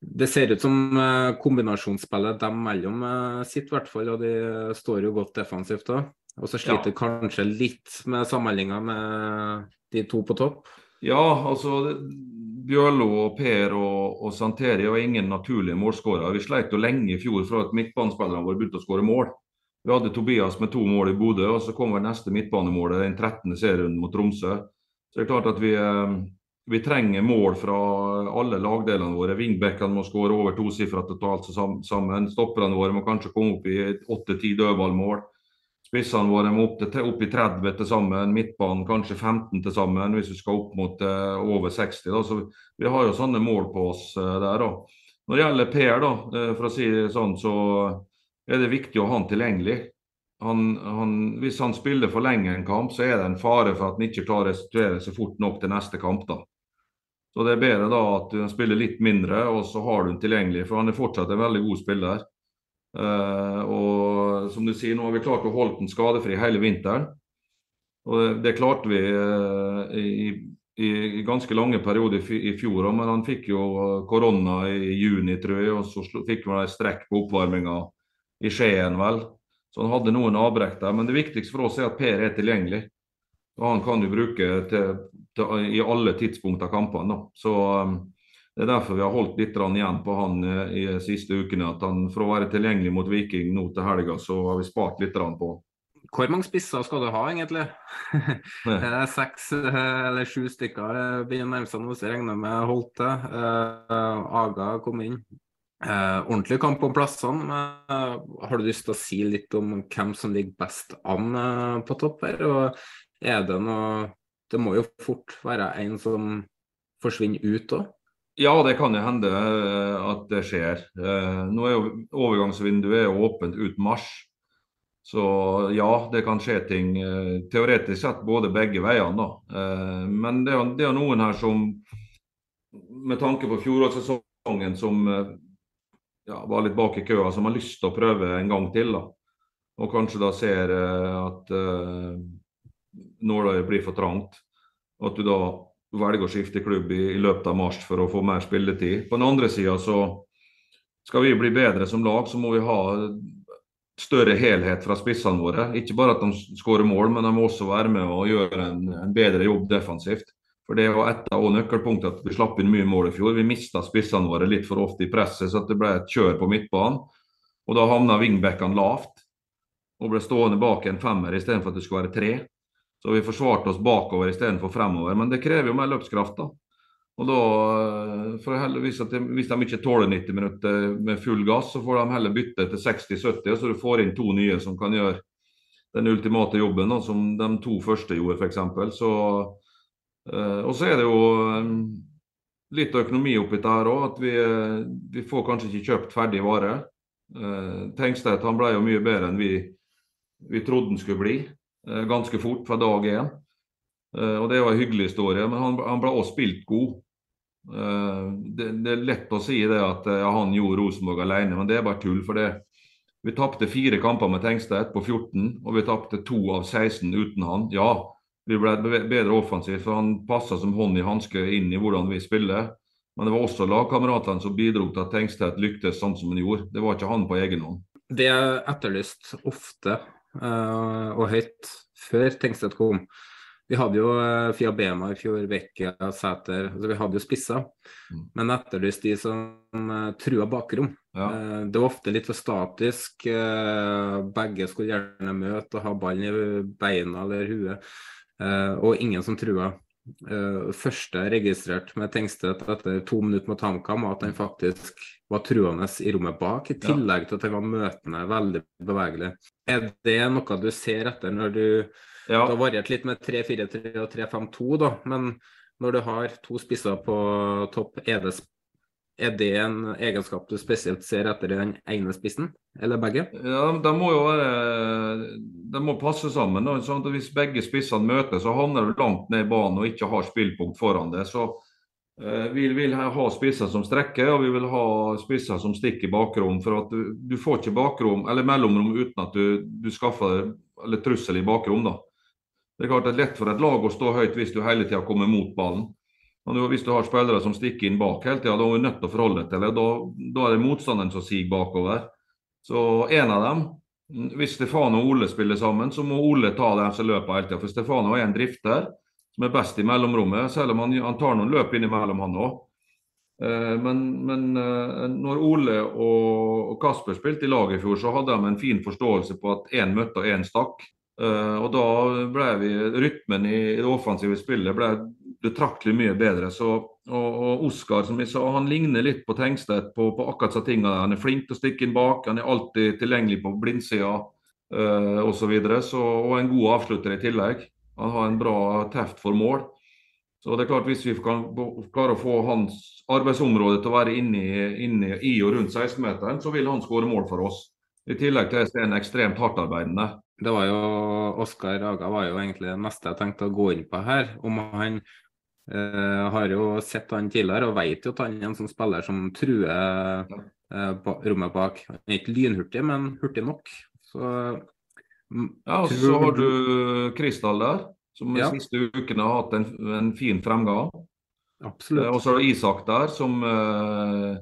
Det ser ut som uh, kombinasjonsspillet dem mellom uh, sitt, i hvert fall. Og de står jo godt defensivt òg. Og så sliter ja. kanskje litt med samhandlinga med de to på topp. Ja, altså Bjørlo og Per og, og Santeri var ingen naturlige målskårere. Vi sleit jo lenge i fjor for at midtbanespillerne våre begynte å skåre mål. Vi hadde Tobias med to mål i Bodø, og så kommer neste midtbanemålet den 13. serien mot Tromsø. Så det er klart at vi, eh, vi trenger mål fra alle lagdelene våre. Wingbackene må skåre over tosifra totalt sammen. Stopperne våre må kanskje komme opp i åtte-ti dødballmål. Spissene våre må opp, til, opp i 30 til sammen. Midtbanen kanskje 15 til sammen, hvis vi skal opp mot uh, over 60. Da. Så vi har jo sånne mål på oss uh, der. Da. Når det gjelder Per, da, for å si det sånn, så er det viktig å ha han tilgjengelig. Han, han, hvis han spiller for lenge en kamp, så er det en fare for at han ikke å restituere seg fort nok til neste kamp. da. Så Det er bedre da at han spiller litt mindre, og så har du han tilgjengelig. For han er fortsatt en veldig god spiller. Uh, og som du sier, nå har vi klart å holde den skadefri hele vinteren. Og det, det klarte vi uh, i, i, ganske lange perioder i fjor, men han fikk jo korona i juni, tror jeg. Og så fikk han en strekk på oppvarminga i Skien, vel. Så han hadde noen avbrekk der. Men det viktigste for oss er at Per er tilgjengelig. Og han kan du bruke til, til, i alle tidspunkt av kampene. Så um, det er derfor vi har holdt litt igjen på han eh, i de siste ukene. at han For å være tilgjengelig mot Viking nå til helga, så har vi spart litt på Hvor mange spisser skal du ha, egentlig? Seks eh, eller sju stykker begynner å nærme seg noe, så regner med Holte. Uh, Aga kom inn. Uh, ordentlig kamp om plassene. Eh, har du lyst til å si litt om hvem som ligger best an på topp her? Og er det noe Det må jo fort være en som forsvinner ut òg? Ja, det kan jo hende eh, at det skjer. Eh, nå er jo overgangsvinduet åpent ut mars. Så ja, det kan skje ting. Eh, teoretisk sett både begge veiene. da. Men det er, er noen her som, med tanke på fjorårssesongen, som ja, var litt bak i køa, som har lyst til å prøve en gang til. da. Og kanskje da ser at uh, nåløyet blir for trangt. At du da velger å skifte klubb i, i, løpet av mars for å få mer spilletid. På den andre sida så skal vi bli bedre som lag, så må vi ha større helhet fra spissene våre. Ikke bare at de skårer mål, men de må også være med og gjøre en, en bedre jobb defensivt. For Det var et av nøkkelpunktene at vi slapp inn mye mål i fjor. Vi mista spissene våre litt for ofte i presset, så det ble et kjør på midtbanen. Og Da havna wingbackene lavt og ble stående bak en femmer istedenfor at det skulle være tre. Så vi forsvarte oss bakover istedenfor fremover. Men det krever jo mer løpskraft. da. Og da, eh, for heldigvis at de, Hvis de ikke tåler 90 minutter med full gass, så får de heller bytte til 60-70, så du får inn to nye som kan gjøre den ultimate jobben, da, som de to første gjorde, f.eks. Så, og så er det jo um, litt økonomi oppi der òg. At vi, vi, får kanskje ikke kjøpt ferdig vare. Tengstedt ble jo mye bedre enn vi, vi trodde han skulle bli. Eh, ganske fort fra dag én. Eh, og det var en hyggelig historie, men han, han ble også spilt god. Eh, det, det, er lett å si det at ja, han gjorde Rosenborg alene, men det er bare tull. for det. Vi tapte fire kamper med Tengstedt på 14, og vi tapte to av 16 uten han. Ja, vi ble bedre offensivt, for han passa som hånd i hanske inn i hvordan vi spiller. Men det var også lagkameratene som bidro til at Tengstedt lyktes sånn som han gjorde. Det var ikke han på egen hånd. Det er etterlyst ofte Eh, og høyt før Tengstedt kom. Vi hadde jo uh, Fia Bema i fjor, Vecchia, Sæter altså Vi hadde jo spisser. Mm. Men etterlyst de som uh, trua bakrom. Ja. Det var ofte litt for statisk. Begge skulle gjerne møte og ha ballen i beina eller huet. Og ingen som trua. Uh, første registrert med Tengstedt etter to minutter mot HamKam, at han faktisk var truende i rommet bak, i tillegg til at han var møtende, veldig bevegelig. Er det noe du ser etter når du ja. Det har variert litt med 3-4-3 og 3-5-2, da, men når du har to spisser på topp, er det er det en egenskap du spesielt ser etter i den ene spissen, eller begge? Ja, De må jo være, de må passe sammen. Sånn Hvis begge spissene møter, så havner du langt ned i banen og ikke har spillpunkt foran det. Så eh, Vi vil ha spisser som strekker, og vi vil ha spisser som stikker i bakrom. for at Du, du får ikke bakrom, eller mellomrom uten at du, du skaffer eller trussel i bakrom. da. Det er klart det er lett for et lag å stå høyt hvis du hele tida kommer mot ballen. Og hvis du har spillere som stikker inn bak hele tida, da er du nødt til å forholde deg til det. Da, da er det motstanderen som siger bakover. Så en av dem Hvis Stefano og Ole spiller sammen, så må Ole ta dem som løper hele tida. For Stefano er en drifter som er best i mellomrommet, selv om han, han tar noen løp innimellom, han òg. Eh, men, men eh, når Ole og Kasper spilte i lag i fjor, så hadde de en fin forståelse på at én møtte og én stakk. Eh, og da ble vi, rytmen i det offensive spillet ble betraktelig mye bedre. Så, og, og Oskar som jeg sa, han ligner litt på Tengstedt på, på akkurat disse tingene. Han er flink til å stikke inn bak, han er alltid tilgjengelig på blindsida uh, osv. Og en god avslutter i tillegg. Han har en bra teft for mål. Så det er klart Hvis vi kan klare å få hans arbeidsområde til å være inne, inne i og rundt 16-meteren, så vil han skåre mål for oss. I tillegg til at han er ekstremt hardtarbeidende. Det var jo, Oskar Raga var jo egentlig det neste jeg tenkte å gå inn på her. Om han eh, har jo sett han tidligere og vet jo at han er en sånn spiller som truer eh, rommet bak. Han er ikke lynhurtig, men hurtig nok. Så, mm, ja, og så har du Kristal der, som ja. de siste ukene har hatt en, en fin fremgang. Absolutt. Uh, og så har du Isak der, som eh,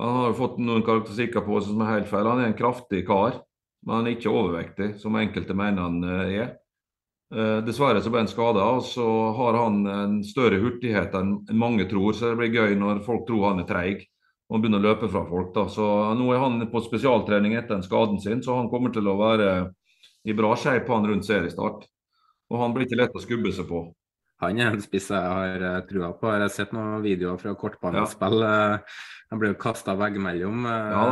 han har fått noen karakteristikker på som er helt feil. Han er en kraftig kar. Men han er ikke overvektig, som enkelte mener han eh, er. Eh, dessverre så ble han skada, og så har han en større hurtighet enn mange tror. Så det blir gøy når folk tror han er treig og begynner å løpe fra folk. da. Så Nå er han på spesialtrening etter den skaden sin, så han kommer til å være i bra shape han rundt seriestart. Og han blir ikke lett å skubbe seg på. Han er en spiss jeg har eh, trua på. Jeg har sett noen videoer fra kortbanespill. Ja. Han blir jo kasta veggimellom ja.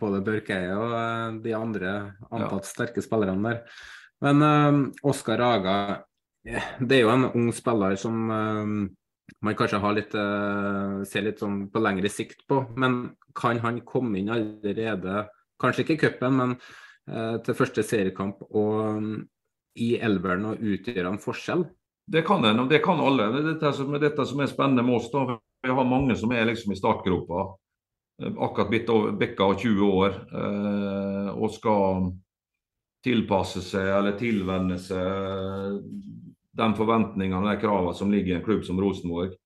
både Børkeie og de andre antatt ja. sterke spillerne der. Men uh, Oskar Aga, det er jo en ung spiller som uh, man kanskje litt, uh, ser litt sånn på lengre sikt på. Men kan han komme inn allerede, kanskje ikke i cupen, men til første seriekamp og um, i elveren og utgjøre en forskjell? Det kan en, og det kan alle. Det er dette som, dette som er spennende med oss. da. Vi har mange som er liksom i startgropa. Eh, akkurat bikka 20 år eh, og skal tilpasse seg eller tilvenne seg de forventningene og de kravene som ligger i en klubb som Rosenborg.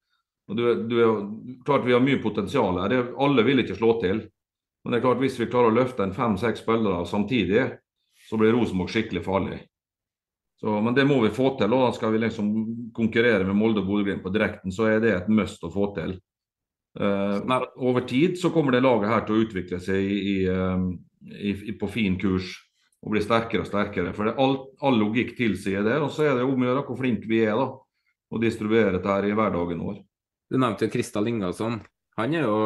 Og du, du er, klart Vi har mye potensial her. Det, alle vil ikke slå til. Men det er klart hvis vi klarer å løfte en fem-seks spillere samtidig, så blir Rosenborg skikkelig farlig. Så, men det må vi få til. og da Skal vi liksom konkurrere med Molde og Bodø-Glimt på direkten, så er det et must å få til. Uh, men over tid så kommer det laget her til å utvikle seg i, i, uh, i, på fin kurs og bli sterkere og sterkere. For det, all, all logikk tilsier det. Og så er det om å gjøre hvor flinke vi er da, å distribuere dette her i hverdagen vår. Du nevnte Kristal Ingasson. Han, jo,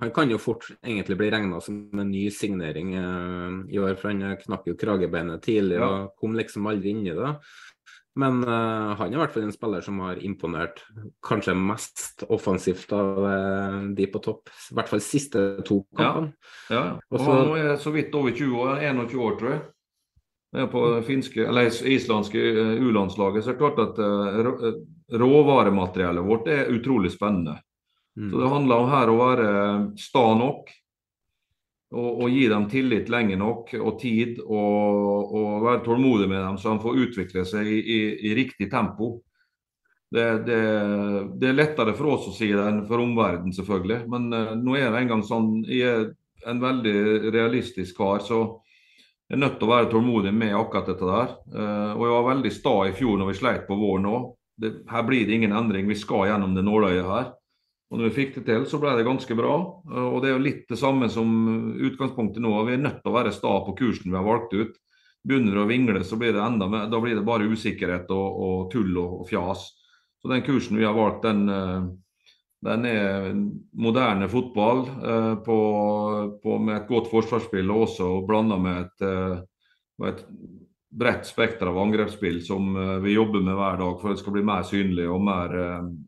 han, kan jo fort egentlig bli regna som en ny signering uh, i år, for han knakk jo kragebeinet tidlig ja. og kom liksom aldri inn i det. Men uh, han er i hvert fall en spiller som har imponert kanskje mest offensivt av uh, de på topp. I hvert fall siste to kampene. Ja, ja. og Også, han er så vidt over 20 år, 21 år tror jeg. Det på finske, eller islandske U-landslaget så er det klart at råvarematerialet vårt er utrolig spennende. Mm. Så det handler om her å være sta nok og, og, gi dem tillit lenge nok og tid, og, og være tålmodig med dem så de får utvikle seg i, i, i riktig tempo. Det, det, det, er lettere for oss å si det enn for omverdenen, selvfølgelig. Men nå er det engang sånn Jeg er en veldig realistisk kar, så jeg er nødt til å være tålmodig med akkurat dette der. Uh, og jeg var veldig sta i fjor når vi sleit på våren òg. Her blir det ingen endring. Vi skal gjennom det nåløyet her. Og når vi fikk det til, så ble det ganske bra. Og det er jo litt det samme som utgangspunktet nå. Vi er nødt til å være sta på kursen vi har valgt ut. Begynner vi å vingle, så blir det enda mer, da blir det bare usikkerhet og, og tull og, og, fjas. Så den kursen vi har valgt, den, eh, den er moderne fotball eh, på, på, med et godt forsvarsspill og også blanda med et, eh, et bredt spekter av angrepsspill som vi jobber med hver dag for at det skal bli mer synlig og mer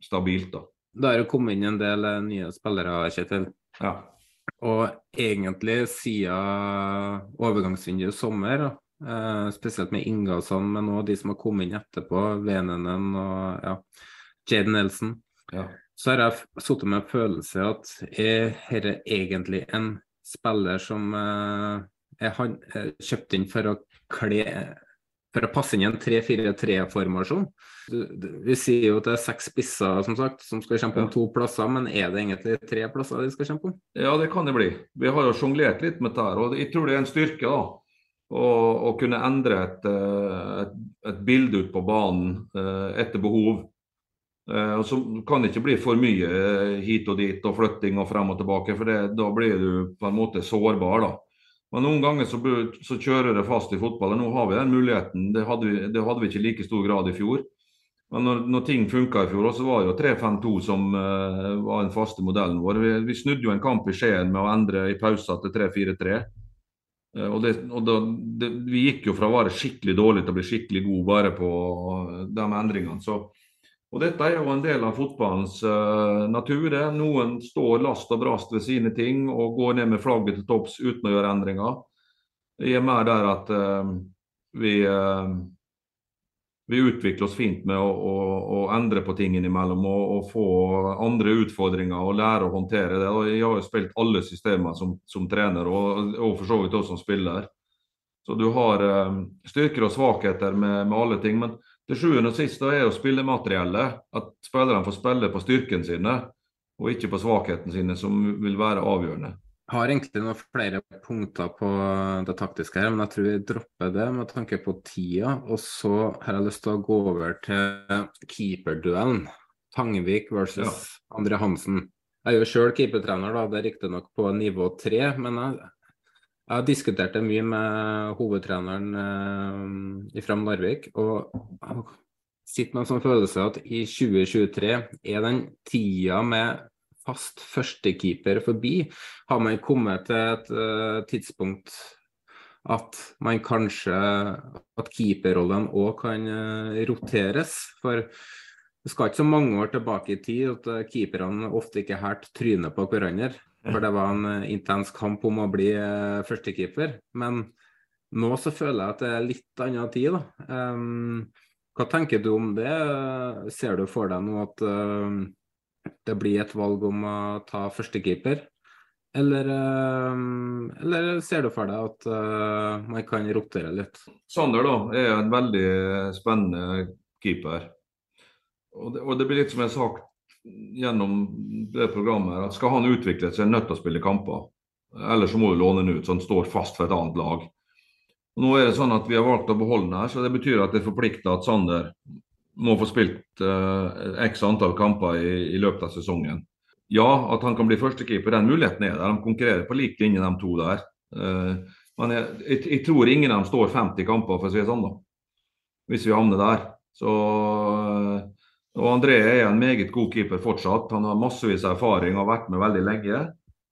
stabilt. da. Det har jo kommet inn en del eh, nye spillere, Kjetil. Ja. Og egentlig siden overgangsvinduet i sommer, eh, spesielt med Ingasson, men òg de som har kommet inn etterpå, Venenen og ja, Jaden Nelson, ja. Så har jeg sittet med en følelse at er dette egentlig en spiller som jeg er han, eh, kjøpt inn for å kle for å passe inn i en 3-4-3-formasjon. Vi sier jo at det er seks spisser som sagt, som skal kjempe om to plasser, men er det egentlig tre plasser de skal kjempe om? Ja, det kan det bli. Vi har jo sjonglert litt med dette. og Jeg tror det er en styrke da, å, å kunne endre et, eh, et, et bilde ut på banen eh, etter behov. Eh, og Så kan det ikke bli for mye eh, hit og dit og flytting og frem og tilbake, for det, da blir du på en måte sårbar. da. Men noen ganger så, så kjører det fast i fotball. og Nå har vi den muligheten. Det hadde vi, det hadde vi ikke i like stor grad i fjor. Men når, når ting funka i fjor, så var det jo 3-5-2 som uh, var den faste modellen vår. Vi, vi, snudde jo en kamp i Skien med å endre i pausa til 3-4-3. Uh, og, det, og da, det, Vi gikk jo fra å være skikkelig dårlig til å bli skikkelig god bare på de endringene. Så og Dette er jo en del av fotballens uh, natur. det. Noen står last og brast ved sine ting og går ned med flagget til topps uten å gjøre endringer. Jeg er mer der at uh, vi, uh, vi utvikler oss fint med å, å, å endre på ting innimellom og, og, få andre utfordringer og lære å håndtere det. Og jeg har jo spilt alle systemer som, som trener og, og, for så vidt også som spiller. Så du har styrker og svakheter med, med alle ting. men til sjuende og sist er jo spillemateriellet at spillerne får spille på styrken sine, og ikke på svakheten sine, som vil være avgjørende. Jeg har egentlig noen flere punkter på det taktiske her, men jeg tror vi dropper det med tanke på tida. Og så har jeg lyst til å gå over til keeperduellen. Tangvik versus ja. André Hansen. Jeg er jo sjøl keepertrener, da. det er riktignok på nivå tre, men jeg jeg har diskutert det mye med hovedtreneren eh, i Narvik. Og sitter med en sånn følelse at i 2023 er den tida med fast førstekeeper forbi. Har man kommet til et uh, tidspunkt at man kanskje At keeperrollen òg kan uh, roteres. For det skal ikke så mange år tilbake i tid at uh, keeperne ofte ikke hælte trynet på hverandre. For det var en eh, intens kamp om å bli uh, førstekeeper. Men nå så føler jeg at det er litt annen tid, da. Um, hva tenker du om det? Ser du for deg nå at uh, det blir et valg om å ta førstekeeper? Eller, uh, eller ser du for deg at uh, man kan rotere litt? Sander da, er en veldig spennende keeper. Og det, og det blir litt som jeg har sagt gjennom det programmet at skal han utvikle seg, er han nødt til å spille kamper. Ellers så må du låne han ut, så han står fast for et annet lag. Nå er det sånn at Vi har valgt å beholde den her, så det betyr at det forplikter at Sander må få spilt uh, x antall kamper i, i, løpet av sesongen. Ja, at han kan bli førstekeeper, den muligheten er der. De konkurrerer på lik linje, de to der. Uh, men jeg, jeg, jeg, tror ingen av dem står 50 kamper, for å si det sånn, da. Hvis vi havner der. Så uh, og André er en meget god keeper fortsatt. Han har massevis av erfaring og har vært med veldig lenge.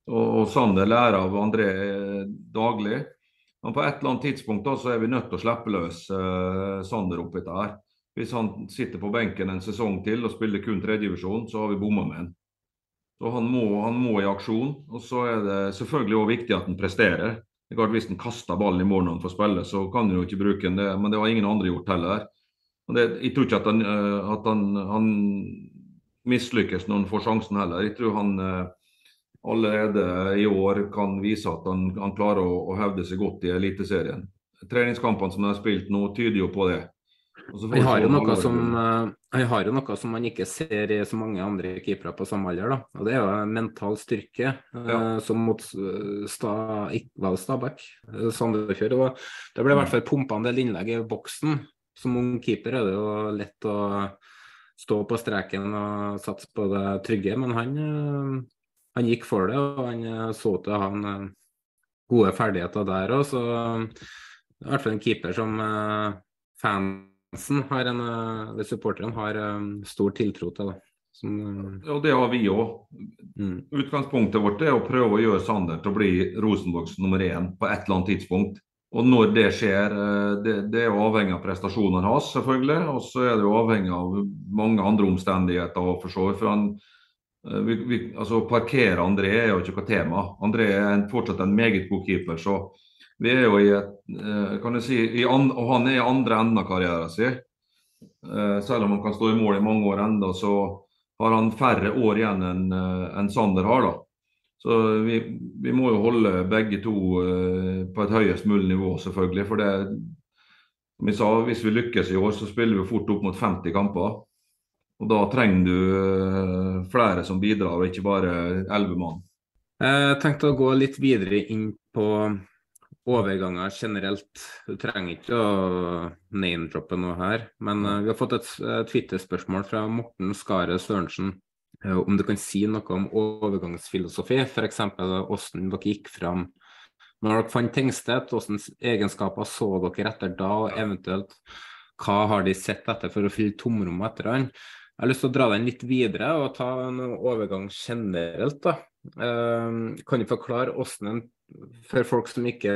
Og, og Sander lærer av André daglig. Men på et eller annet tidspunkt da, så er vi nødt til å slippe løs eh, Sander oppi her. Hvis han sitter på benken en sesong til og spiller kun tredjevisjon, så har vi bomma med han. Så han må, han må, i aksjon. Og så er det selvfølgelig også viktig at han presterer. Er Hvis han kaster ballen i morgen når han får spille, så kan han jo ikke bruke den, men det har ingen andre gjort heller. Det, jeg tror ikke at han, eh, at han, han mislykkes når han får sjansen heller. Jeg tror han eh, allerede i år kan vise at han, han klarer å, å, hevde seg godt i Eliteserien. Treningskampene som han har spilt nå, tyder jo på det. Han har, som, han eh, har jo noe som man ikke ser i så mange andre keepere på samme alder. Da. Og Det er jo mental styrke, ja. som mot sta, Stabæk, Sandefjord. Det ble i hvert fall pumpa en del innlegg i boksen som ung keeper er det jo lett å stå på streken og satse på det trygge, men han, eh, han gikk for det, og han eh, så til å ha en eh, gode ferdigheter der òg. Så i hvert fall en keeper som fansen har en, eller supporterne har stor tiltro til. det. Som, ja, det har vi òg. Mm. Utgangspunktet vårt er å prøve å gjøre Sander til å bli Rosenborgs nummer én på et eller annet tidspunkt. Og når det skjer, eh, det, det er jo avhengig av prestasjonene hans, selvfølgelig. Og så er det jo avhengig av mange andre omstendigheter. For så for han, eh, vi, vi, altså Parkere André er jo ikke noe tema. André er en, fortsatt en meget god keeper. så vi er jo i et, eh, kan du si, an, Og han er i andre enden av karrieren sin. Selv om han kan stå i mål i mange år enda, så har han færre år igjen enn en Sander har. da. Så vi, vi, må jo holde begge to uh, på et høyest mulig nivå, selvfølgelig. For det, som jeg sa, hvis vi lykkes i år, så spiller vi fort opp mot 50 kamper. Og da trenger du uh, flere som bidrar, og ikke bare 11 mann. Jeg tenkte å gå litt videre inn på overganger generelt. Du trenger ikke å name-droppe noe her. Men uh, vi har fått et Twitter-spørsmål fra Morten Skare Sørensen. Uh, om du kan si noe om overgangsfilosofi, f.eks. hvordan dere gikk fram når dere fant Tengstedt, hvilke egenskaper så dere etter da, og eventuelt hva har de sett etter for å fylle tomrommet etter han? Jeg har lyst til å dra den litt videre og ta en overgang generelt. da. Uh, kan du forklare hvordan en for folk som ikke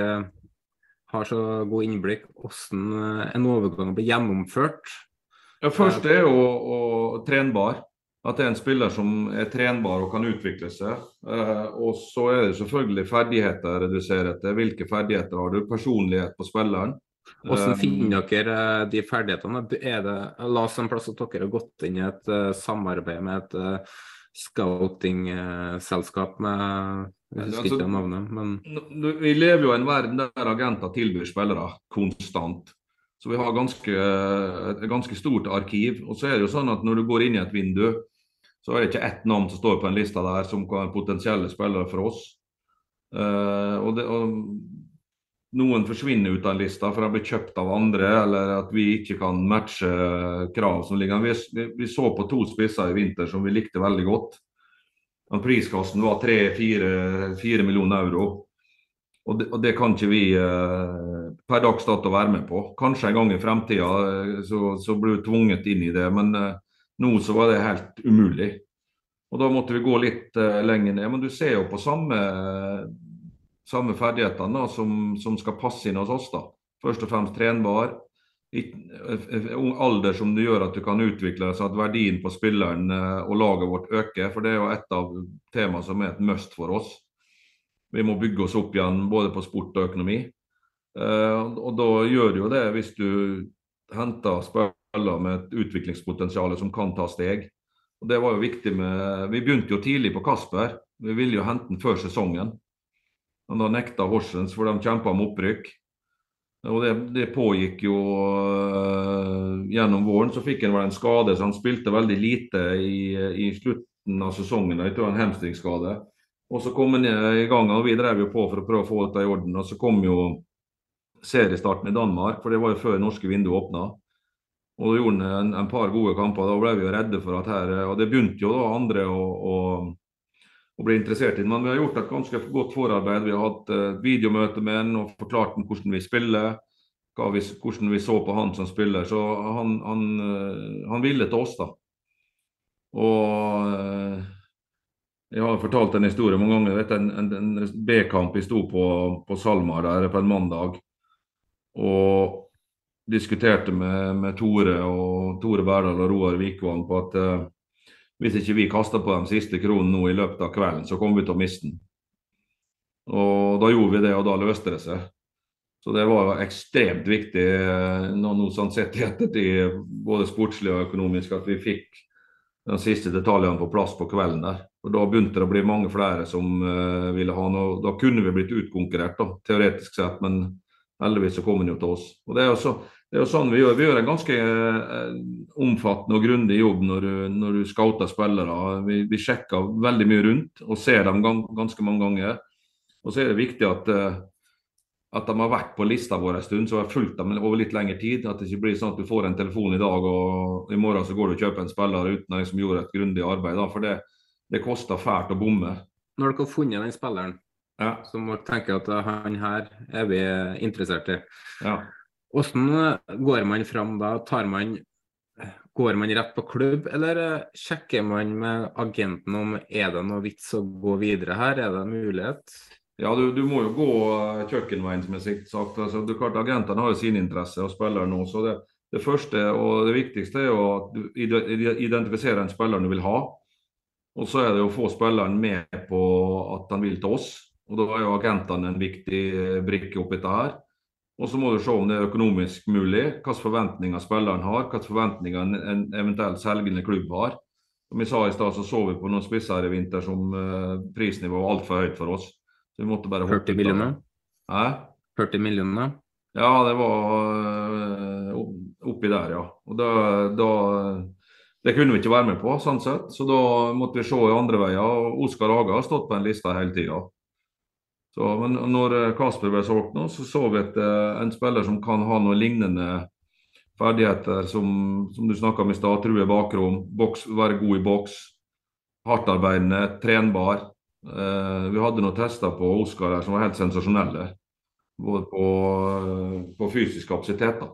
har så god innblikk, hvordan en overgang blir gjennomført? Ja, Først er jo å, trenbar. At det er en spiller som er trenbar og kan utvikle seg. Eh, og så er det selvfølgelig ferdigheter reduserer etter. Hvilke ferdigheter har du? Personlighet på spilleren. Hvordan finner dere de ferdighetene? Er det, la oss en plass at dere har gått inn i et uh, samarbeid med et uh, scouting-selskap med jeg husker altså, ikke navnet, men Vi lever jo i en verden der agenter tilbyr spillere konstant. Så vi har ganske, et ganske stort arkiv. Og så er det jo sånn at når du går inn i et vindu, så er det ikke ett navn som står på en lista der som kan være potensielle spillere for oss. Uh, og, det, og, noen forsvinner ut av lista for å bli kjøpt av andre, eller at vi ikke kan matche krav som ligger Vi, vi, så på to spisser i vinter som vi likte veldig godt. Priskassen var 3-4 millioner euro. Og det, og det, kan ikke vi eh, per dags dato være med på. Kanskje en gang i fremtida eh, så, så blir vi tvunget inn i det, men nå så var det helt umulig. Og Da måtte vi gå litt uh, lenger ned. Men du ser jo på samme, samme ferdighetene som, som, skal passe inn hos oss. da. Først og fremst trenbar, ung alder som det gjør at du kan utvikle så at verdien på spilleren eh, og laget vårt øker. For det er jo et av temaene som er et must for oss. Vi må bygge oss opp igjen både på sport og økonomi. Eh, og da gjør du jo det hvis du henter spillere med et utviklingspotensial som kan ta steg. Og det var jo viktig med Vi begynte jo tidlig på Kasper. Vi ville jo hente den før sesongen. Men da nekta Horsens, for de kjempa om opprykk. Og det, det pågikk jo øh, gjennom våren. Så fikk han vel en skade, så han spilte veldig lite i, i slutten av sesongen. Jeg tror en hamstringsskade. Og så kom han i gang, og vi drev jo på for å prøve å få dette i orden. Og så kom jo seriestarten i Danmark, for det var jo før norske vinduer åpna. Og da gjorde han en, par gode kamper. Da ble vi jo redde for at her Og det begynte jo da andre å, å å bli interessert i. Men vi har gjort et ganske godt forarbeid. Vi har hatt et videomøte med han og forklart ham hvordan vi spiller. Vi, hvordan vi så på han som spiller. Så han, han, uh, han ville til oss, da. Og jeg har fortalt en historie mange ganger. Vet, en, en, en B-kamp vi sto på, på Salmar der på en mandag. Og diskuterte med, med Tore og Tore Berdal og Roar Vikvang på at hvis ikke vi kaster på de siste kronene nå i løpet av kvelden, så kommer vi til å miste den. Og da gjorde vi det, og da løste det seg. Så det var ekstremt viktig eh, nå, nå sånn sett i ettertid, både sportslig og økonomisk, at vi fikk de siste detaljene på plass på kvelden der. Og Da begynte det å bli mange flere som uh, ville ha noe. Da kunne vi blitt utkonkurrert, da, teoretisk sett, men heldigvis så kom han jo til oss. Og Det er jo så, det er jo sånn vi gjør. Vi gjør en ganske eh, omfattende og grundig jobb når når du scouter spillere. Vi, vi, sjekker veldig mye rundt og ser dem ganske mange ganger. Og så er det viktig at, eh, at de har vært på lista vår en stund, så har fulgt dem over litt lengre tid. At det ikke blir sånn at du får en telefon i dag og i morgen så går du og kjøper en spiller uten å som gjorde et grundig arbeid. Da. For det, det koster fælt å bomme. Når dere har funnet den spilleren, ja. så må dere tenke at han her er vi interessert i. Ja. Hvordan går man fram da? Tar man, går man rett på klubb, eller eh, sjekker man med agenten om er det noe vits å gå videre her? Er det en mulighet? Ja, du, du, må jo gå eh, kjøkkenveien, som jeg sagt. Altså, du, klart, agentene har jo sin interesse og spiller nå. så det, det, første og det viktigste er jo at du identifiserer en spiller du vil ha. Og så er det å få spilleren med på at han vil til oss. Og Da er jo agentene en viktig eh, brikke oppi dette her. Og så må du se om det er økonomisk mulig, hvilke forventninger spilleren har, hvilke forventninger en, en eventuelt selgende klubb har. Som vi sa i stad, så så vi på noen spisser i vinter som uh, prisnivået var altfor høyt for oss. Så vi måtte bare 40 millioner? Hæ? 40 millioner? Ja, det var uh, oppi der, ja. Og da, da, Det kunne vi ikke være med på, sånn sett. Så da måtte vi se i andre veier. Oskar Haga har stått på en liste hele tida. Så, men når eh, Kasper ble solgt nå, så så vi et, eh, en spiller som kan ha noen lignende ferdigheter som, som du snakka om i stad. True bakrom, boks, være god i boks. Hardtarbeidende, trenbar. Eh, vi hadde noen tester på Oskar som var helt sensasjonelle. Både på, eh, på fysisk kapasitet. da.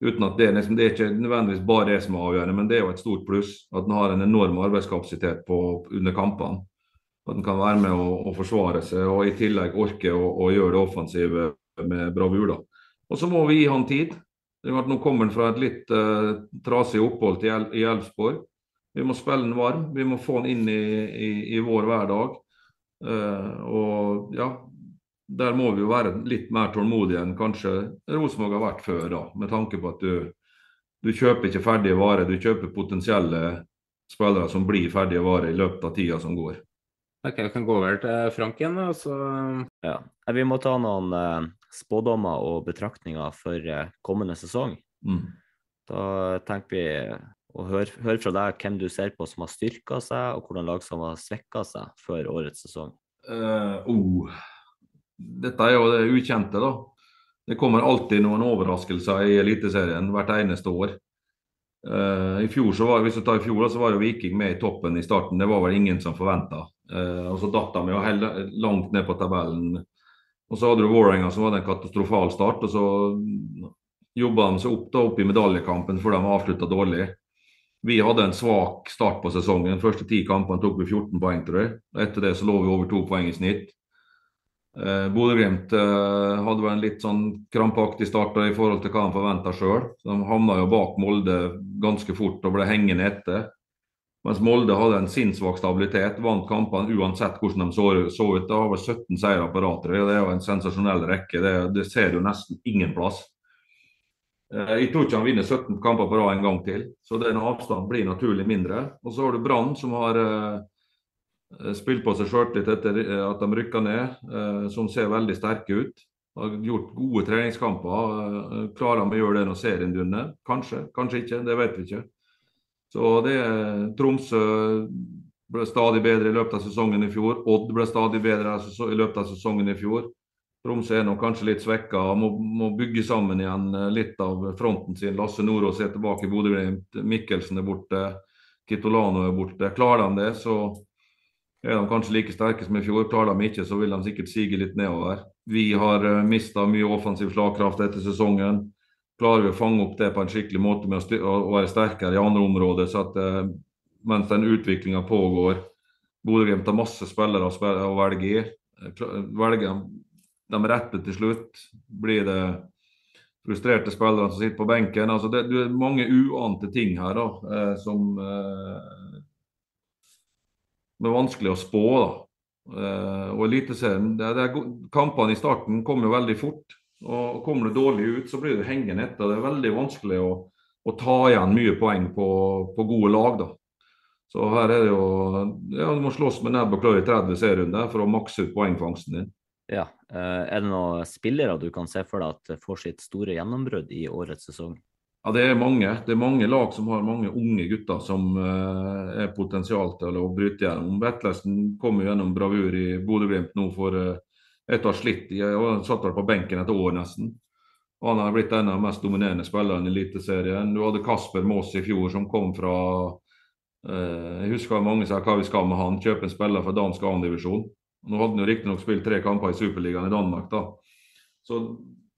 Uten at Det liksom, det er ikke nødvendigvis bare det som er avgjørende, men det er jo et stort pluss at en har en enorm arbeidskapasitet på, under kampene. At han kan være med å, og, forsvare seg og i tillegg orke å, gjøre det offensive med bravur. Og så må vi gi han tid. Nå kommer han fra et litt uh, trasig opphold til, i Elfsborg. Vi må spille han varm. Vi må få han inn i, i, i vår hverdag. Uh, og ja, der må vi jo være litt mer tålmodige enn kanskje Rosenborg har vært før, da, med tanke på at du, du kjøper ikke ferdige varer, du kjøper potensielle spillere som blir ferdige varer i løpet av tida som går. Ok, vi kan gå over til Frank igjen. Så... Ja. Vi må ta noen uh, spådommer og betraktninger for uh, kommende sesong. Mm. Da tenker vi å høre, høre, fra deg hvem du ser på som har styrka seg, og hvordan lag som har svekka seg før årets sesong. Uh, oh dette er jo det ukjente, da. Det kommer alltid noen overraskelser i Eliteserien hvert eneste år. Uh, i fjor så var, hvis du tar i fjor så var jo Viking med i toppen i starten. Det var vel ingen som forventa. Uh, eh, så datt de jo langt ned på tabellen. Og så hadde du Vålerenga som hadde en katastrofal start. Og så jobba de seg opp, da, opp i medaljekampen før de avslutta dårlig. Vi hadde en svak start på sesongen. De første ti kampene tok vi 14 poeng, tror jeg. Etter det så lå vi over to poeng i snitt. Eh, Bodø-Glimt eh, hadde vel en litt sånn krampaktig start i forhold til hva de forventa sjøl. De havna jo bak Molde ganske fort og ble hengende etter. Mens Molde hadde en sinnssvak stabilitet, vant kampene uansett hvordan de så, så ut. Det har vel 17 seire på rad, det er jo en sensasjonell rekke. Det, det ser du nesten ingen plass. Eh, jeg tror ikke han vinner 17 kamper på rad en gang til, så den avstanden blir naturlig mindre. Og så har du Brann, som har Eh, spilt på seg sjøltillit etter eh, at de rykka ned, eh, som ser veldig sterke ut. Har gjort gode treningskamper. Klarer de å gjøre det når serien begynner? Kanskje, kanskje ikke. Det vet vi ikke. Så det Tromsø ble stadig bedre i løpet av sesongen i fjor. Odd ble stadig bedre i løpet av sesongen i fjor. Tromsø er nok kanskje litt svekka, må, må, bygge sammen igjen litt av fronten sin. Lasse Nordås er tilbake i Bodø-Glimt, Mikkelsen er borte, Kitolano er borte. Klarer de det, så er de kanskje like sterke som i fjor. Klarer de ikke, så vil de sikkert sige litt nedover. Vi har eh, mista mye offensiv slagkraft etter sesongen. Klarer vi å fange opp det på en skikkelig måte med å, være sterkere i andre områder, så at uh, mens den utviklinga pågår Bodø-Glimt har masse spillere å velge i. Velger de rette til slutt, blir det frustrerte spillere som sitter på benken. Altså det, det er mange uante ting her da, eh, som eh, som er vanskelig å spå. da. Uh, og Eliteserien, Kampene i starten kommer jo veldig fort. og Kommer du dårlig ut, så blir du hengende etter. Det er veldig vanskelig å, å ta igjen mye poeng på, på, gode lag. da. Så her er det jo ja, Du må slåss med nebb og klør i 30 serierunder for å makse ut poengfangsten din. Ja, uh, Er det noen spillere du kan se for deg at får sitt store gjennombrudd i årets sesong? Ja, Det er mange. Det er mange lag som har mange unge gutter som uh, er potensial til å bryte gjennom. Vetlesen kom jo gjennom bravur i Bodø-Glimt nå for uh, et år slitt. Han satt vel på benken et år nesten. Han har blitt en av de mest dominerende spillerne i Eliteserien. Du hadde Kasper Maas i fjor som kom fra uh, Jeg husker mange sa hva vi skal med han. Kjøpe en spiller fra dansk annendivisjon. Nå hadde han jo riktignok spilt tre kamper i Superligaen i Danmark. da. Så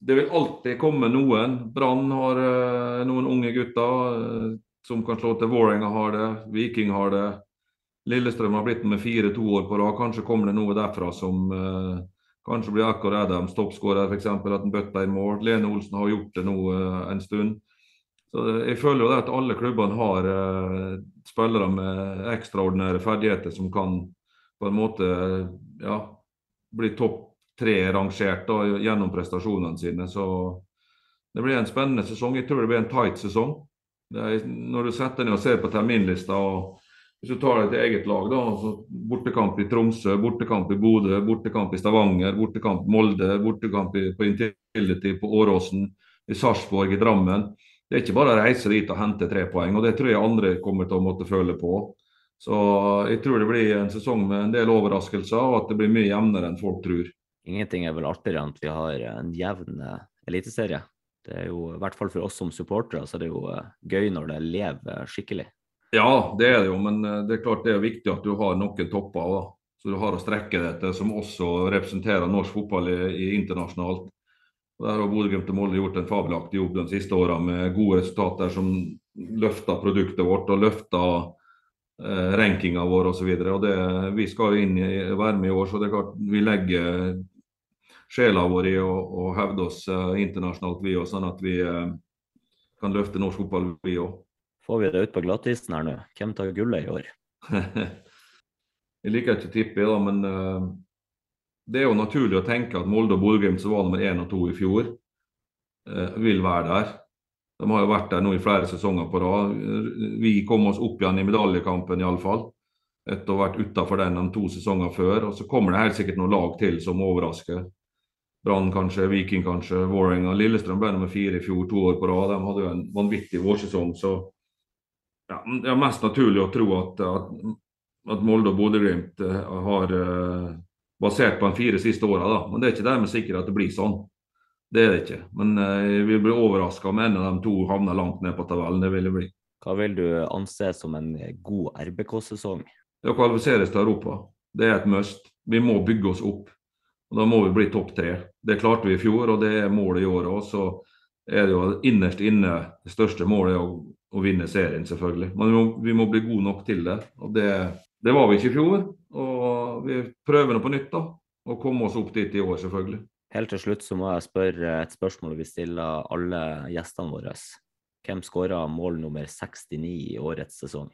det vil alltid komme noen. Brann har uh, noen unge gutter uh, som kan slå til. Vålerenga har det, Viking har det. Lillestrøm har blitt med fire to år på rad. Kanskje kommer det noe derfra som uh, Kanskje blir Akkar Adams toppskårer, f.eks. at han bøtta i mål. Lene Olsen har gjort det nå en stund. Så Jeg føler jo at alle klubbene har spillere med ekstraordinære ferdigheter som kan på en måte ja, bli topp tre rangert da, gjennom prestasjonene sine. Så det blir en spennende sesong. Jeg tror det blir en tight sesong. Er, når du setter ned og ser på terminlista og hvis du tar deg til eget lag, da, altså bortekamp i Tromsø, bortekamp i Bodø, bortekamp i Stavanger, bortekamp i Molde, bortekamp i, på Intility på Åråsen, i Sarpsborg, i Drammen. Det er ikke bare å reise dit og hente tre poeng, og det tror jeg andre kommer til å måtte føle på. Så jeg tror det blir en sesong med en del overraskelser, og at det blir mye jevnere enn folk tror. Ingenting er vel artigere enn at vi har en jevn eh, eliteserie. Det er jo, i hvert fall for oss som supportere, så er det jo eh, gøy når det lever skikkelig. Ja, det er det jo, men eh, det er klart det er viktig at du har noen topper da, så du har å strekke deg etter, som også representerer norsk fotball i, i internasjonalt. Og Der har Bodø-Glimt og Molde gjort en fabelaktig jobb de siste årene med gode resultater som løfter produktet vårt og løfter eh, rankinga vår osv. Vi skal jo inn i, være med i år, så det er klart vi legger sjela vår i å, å hevde oss eh, internasjonalt, vi òg, sånn at vi eh, kan løfte norsk fotball, vi òg. Får vi det ut på glattisen her nå? Hvem tar gullet i år? jeg liker ikke å tippe, da, men uh, det er jo naturlig å tenke at Molde og Bodø-Glimt, som var nummer én og to i fjor, uh, vil være der. De har jo vært der nå i flere sesonger på rad. Vi kom oss opp igjen i medaljekampen iallfall. Etter å ha vært utafor den de to sesonger før. Og så kommer det helt sikkert noen lag til som overrasker. Brann kanskje, Viking kanskje, Vålerenga. Lillestrøm ble nummer fire i fjor, to år på rad. De hadde jo en vanvittig vårsesong. så ja, Det er mest naturlig å tro at, at, at Molde og Bodø-Glimt eh, har uh, basert på de fire siste åra. Men det er ikke dermed sikkert at det blir sånn. Det er det ikke. Men uh, vi blir overraska om en av de to havner langt ned på tabellen. Det vil det bli. Hva vil du anse som en god RBK-sesong? Det å kvalifiseres til Europa. Det er et must. Vi må bygge oss opp. Og Da må vi bli topp tre. Det klarte vi i fjor, og det er målet i år òg. Så er det jo innerst inne det største målet er å å vinne serien, selvfølgelig. Men vi må, vi må, bli gode nok til det. og det, det var vi ikke i fjor. Og vi prøver nå på nytt da, og komme oss opp dit i år, selvfølgelig. Helt til slutt så må jeg spørre et spørsmål vi stiller alle gjestene våre. Hvem skåra mål nummer 69 i årets sesong?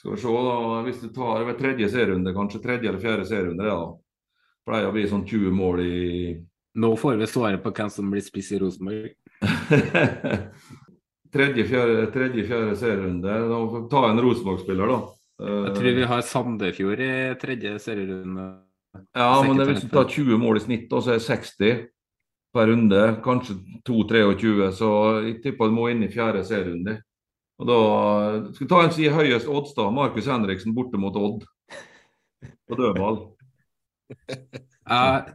Skal vi se, da. Hvis du tar ved tredje serierunde, kanskje tredje eller fjerde serierunde, da. Pleier å bli sånn 20 mål i Nå får vi svaret på hvem som blir spiss i Rosenborg. tredje, fjerde, tredje, fjerde serierunde. Ta en Rosenborg-spiller, da. Jeg tror vi har Sandefjord i tredje serierunde. Ja, men det hvis du tar 20 mål i snitt, så er det 60 per runde. Kanskje 2-23, så jeg tipper du må inn i fjerde serierunde. Og da Skal vi ta en som gir høyest odds, da. Markus Henriksen borte mot Odd på dødball. Jeg,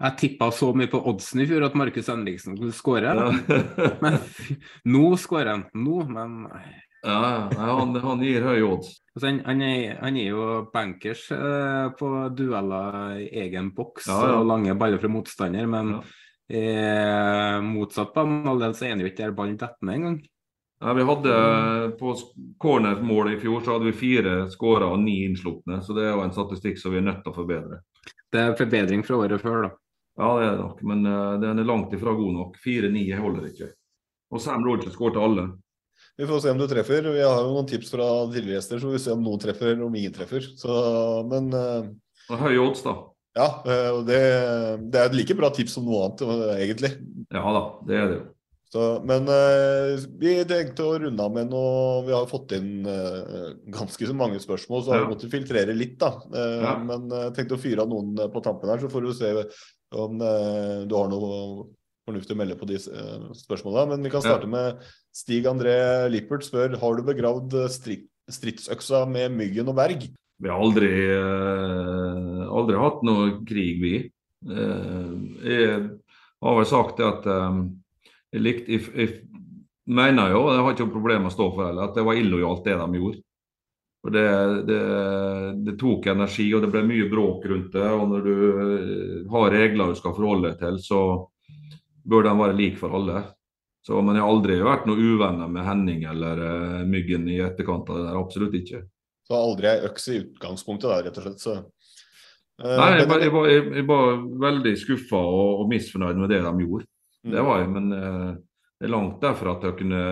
jeg tippa så mye på oddsen i fjor at Markus Henriksen skulle skåre. Ja. men nå skårer han. Nå, men Ja, han, han gir høye odds. Altså, han, han, er, han, er, jo bankers eh, på dueller i egen boks ja, ja. og lange baller fra motstander, men eh, motsatt på så er han jo ikke der ballen detter ned engang. Ja, vi hadde På cornermålet i fjor så hadde vi fire skåra og ni innslupne, så det er jo en statistikk som vi er nødt til å forbedre. Det er forbedring fra året før, da. Ja, det er det nok, men uh, den er langt ifra god nok. 4-9 holder ikke. Og Sam Rogers skårte alle. Vi får se om du treffer. Vi har jo noen tips fra tidligere gjester, så vi får se om noen treffer eller om ingen treffer. Så, men uh, Høye odds, da. Ja, uh, det, det, er et like bra tips som noe annet, egentlig. Ja da, det er det jo. Så, men uh, vi tenkte å runde av med noe Vi har fått inn uh, ganske så mange spørsmål, så har vi måttet filtrere litt. da. Uh, ja. Men jeg tenkte å fyre av noen på tampen her, så får du se om du har noe fornuftig å melde på de spørsmålene. Men vi kan starte ja. med Stig André Lippert spør har du begravd stridsøksa med Myggen og Berg. Vi har aldri, aldri hatt noe krig, vi. jeg har vel sagt det at jeg, likte, jeg, jeg, mener jo, og jeg har ikke noe problem med å stå for heller, at det var illojalt det de gjorde. For det, det, det, tok energi, og det ble mye bråk rundt det. Og når du eh, har regler du skal forholde deg til, så bør de være like for alle. Så, men jeg har aldri vært noe uvenner med Henning eller uh, Myggen i etterkant av det der. Absolutt ikke. Så aldri ei øks i utgangspunktet der, rett og slett? Så. Uh, Nei, jeg, jeg, var, jeg, jeg, var, veldig skuffa og, og misfornøyd med det de gjorde. Det mm. var jeg, men uh, det er langt derfra at jeg kunne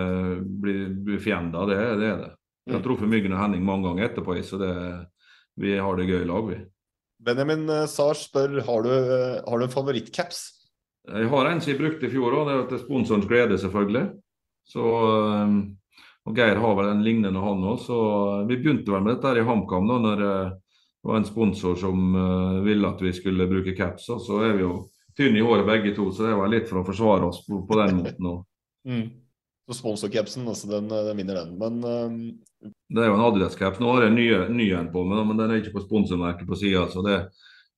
bli, bli fiender. Det, det, er det. Jeg har mm. truffet Myggen og Henning mange ganger etterpå, så det, vi har det gøy i lag, vi. Benjamin eh, Sars spør har du, eh, har du en favorittcaps? Jeg har en som jeg brukte i fjor òg. Det er til sponsorens glede, selvfølgelig. Så, og Geir har vel en lignende, han òg. Så vi begynte vel med dette her i HamKam da når det var en sponsor som ville at vi skulle bruke caps. Så er vi jo tynne i håret begge to, så det var litt for å forsvare oss på, på den måten. mm. Så sponsorcapsen, altså den, den, vinner den, men um... Det er jo en Adidas-caps. Nå har jeg en ny, en på meg, men den er ikke på sponsormerket på sida, så det,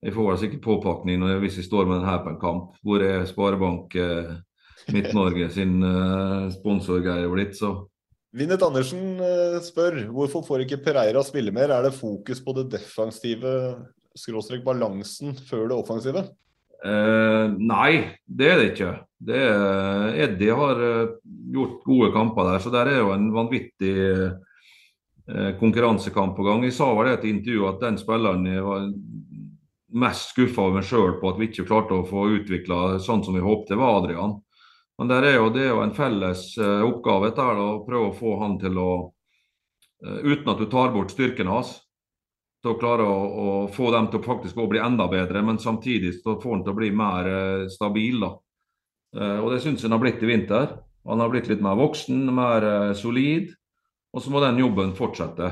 jeg får vel sikkert påpakning jeg, hvis jeg står med den her på en kamp. Hvor er Sparebank eh, Midt-Norge sin eh, sponsorgreie blitt, så Vinnet Andersen eh, spør hvorfor får ikke Pereira spille mer? Er det fokus på det defensive skråstrek balansen før det offensive? Eh, nei, det er det ikke. Det er, Eddie har eh, gjort gode kamper der, så der er jo en vanvittig uh, konkurransekamp på gang. Jeg sa vel det et intervju at den spilleren jeg var mest skuffa over meg sjøl på at vi ikke klarte å få utvikla sånn som vi håpte, var Adrian. Men er jo, det er jo en felles uh, oppgave der, å prøve å få han til å uh, Uten at du tar bort styrken hans, til å klare å, å, få dem til å faktisk å bli enda bedre, men samtidig så får han til å bli mer uh, stabil. da. og Det syns han har blitt i vinter. Han har blitt litt mer voksen, mer solid. Og så må den jobben fortsette.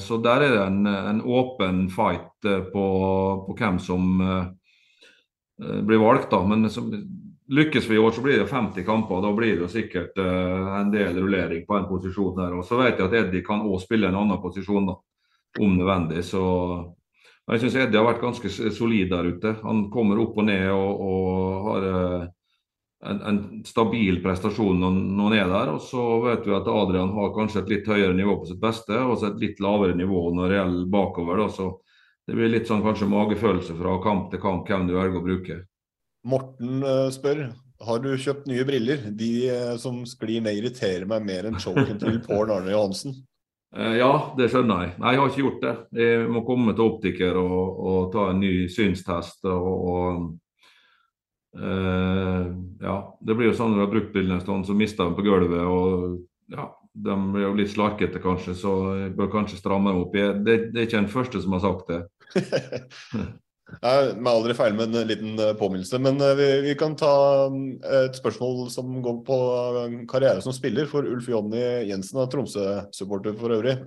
så der er det en, en åpen fight på, på, hvem som blir valgt. da, men som, Lykkes vi i år, så blir det 50 kamper. Da blir det sikkert en del rullering på en posisjon der. Og så vet jeg at Eddie kan også spille en annen posisjon, da, om nødvendig. Så jeg syns Eddie har vært ganske solid der ute. Han kommer opp og ned og, og har uh, en, en, stabil prestasjon når, når han er der. Og så vet vi at Adrian har kanskje et litt høyere nivå på sitt beste, og et litt lavere nivå når det gjelder bakover. Da. Så det blir litt sånn kanskje magefølelse fra kamp til kamp hvem du velger å bruke. Morten eh, spør har du kjøpt nye briller. De eh, som sklir ned, irriterer meg mer enn choken til Pål Arne Johansen. Eh, ja, det skjønner jeg. Nei, jeg har ikke gjort det. Jeg må komme til optiker og, og ta en ny synstest. og, og uh, ja, Det blir jo sånn når du har brukt bildene en stund, så mister de på gulvet. og ja, De blir jo litt slarkete kanskje, så jeg bør kanskje stramme dem opp. Jeg, det, det er ikke den første som har sagt det. Jeg er aldri feil med en liten eh, påminnelse, men eh, vi, vi, kan ta eh, et spørsmål som går på karriere som spiller, for Ulf Jonny Jensen er Tromsø-supporter for øvrig.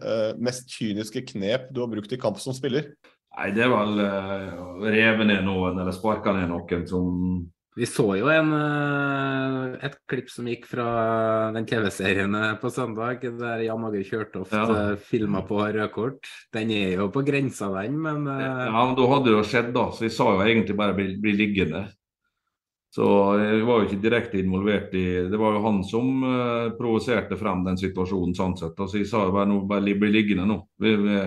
Mest kyniske knep du har brukt i kamp som spiller? Nei, Det er vel uh, reve ned noen eller sparke ned noen som vi så jo en, eh, et klipp som gikk fra den TV-serien eh, på søndag, der Jan Åge Kjørtoft ja. Eh, filma på rødkort. Den er jo på grensa, den, men Ja, men da hadde det jo skjedd, da. Så vi sa jo egentlig bare bli, bli liggende. Så jeg var jo ikke direkte involvert i Det var jo han som uh, provoserte frem den situasjonen, sånn sett. Så jeg sa jo bare, nå, bare bli liggende nå. Vi, vi,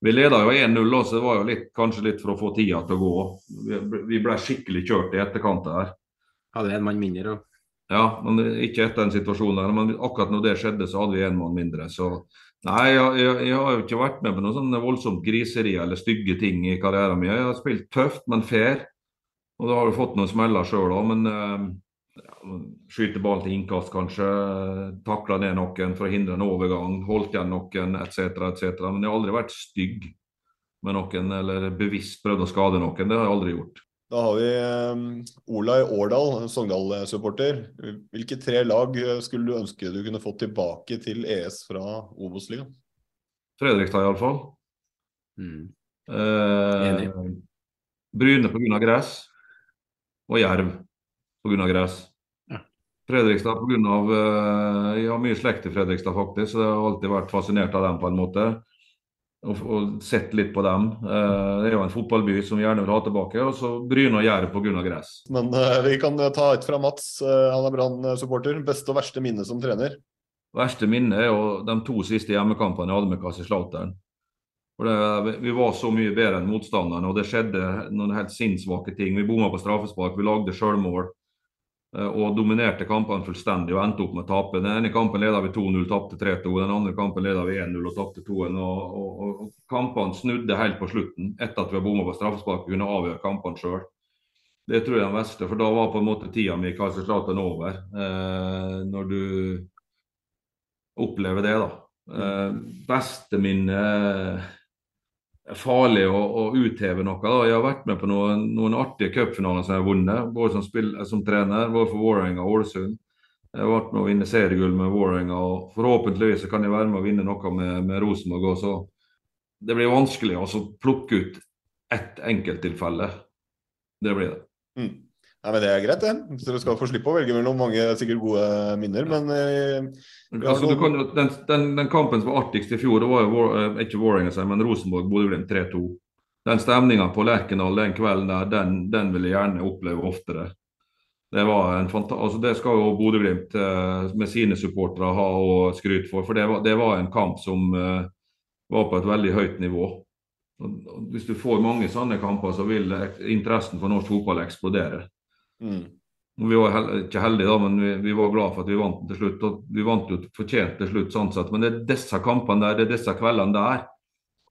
vi leda jo 1-0, så det var jo litt, kanskje litt for å få tida til å gå. Vi ble skikkelig kjørt i etterkant der. Hadde en mann mindre òg? Ja, men ikke etter den situasjonen. der, Men akkurat når det skjedde, så hadde vi en mann mindre. Så nei, jeg, jeg, jeg, har jo ikke vært med på noe sånn voldsomt griseri eller stygge ting i karrieren min. Jeg har spilt tøft, men fair. Og da har du fått noen smeller sjøl òg, men uh, Skyte ball til innkast, kanskje. Takla ned noen for å hindre en overgang. Holdt igjen noen, etc. etc. Men jeg har aldri vært stygg med noen eller bevisst prøvd å skade noen. Det har jeg aldri gjort. Da har vi um, Olai Årdal, Sogndal-supporter. Hvilke tre lag eh, skulle du ønske du kunne fått tilbake til ES fra Obos-ligaen? Fredrikstad, iallfall. Mm. Eh, Bryne pga. gress. Og Jerv pga. gress. Fredrikstad pga. Uh, eh, jeg har mye slekt i Fredrikstad, faktisk, så jeg har alltid vært fascinert av dem på en måte. Og, og sett litt på dem. Uh, det er jo en fotballby som vi gjerne vil ha tilbake. Og så Bryne og Jerv pga. gress. Men uh, vi kan ta et fra Mats. Han er Brann-supporter. Beste og verste minne som trener? Verste minne er jo de to siste hjemmekampene jeg hadde med Kaiserslautern. Vi var så mye bedre enn motstanderne, og det skjedde noen helt sinnssvake ting. Vi bomma på straffespark, vi lagde sjølmål. Eh, og dominerte kampene fullstendig og endte opp med å tape. Den ene kampen leda vi 2-0, tapte 3-2. Den andre kampen leda vi 1-0 og tapte 2-1. Og, og, og, kampene snudde helt på slutten etter at vi har bomma på straffespark kunne avgjøre kampene sjøl. Det tror jeg er den verste, for da var på en måte tida mi i Kaiserslautern over. Eh, når du opplever det, da. Eh, beste minne farlig å, å, utheve noe. Da. Jeg har vært med på noen, noen artige cupfinaler som jeg har vunnet, både som, spill, som trener, både for Vålerenga og Ålesund. Jeg har vært med å vinne seriegull med Vålerenga, og forhåpentligvis kan jeg være med å vinne noe med, med Rosenborg også. Det blir vanskelig å plukke ut ett enkelttilfelle. Det blir det. Mm. Nei, men Det er greit, det. Så Dere skal få slippe å velge mellom mange sikkert gode minner, men eh, altså, kan, den, den, den, kampen som var artigst i fjor, det var jo eh, ikke seg, men Rosenborg-Bodø-Glimt 3-2. den stemninga på Lerkendal den kvelden der, den, den vil jeg gjerne oppleve oftere. Det, var en altså det skal jo Bodø-Glimt eh, med sine supportere ha og skryt for. For det var, det var en kamp som eh, var på et veldig høyt nivå. Og hvis du får mange sånne kamper, så vil interessen for norsk fotball eksplodere. Mm. Vi var heller, ikke heldige, da, men vi, vi, var glad for at vi vant til slutt. og Vi vant jo fortjent til slutt, sånn sett. Men det er disse kampene der, det er disse kveldene der,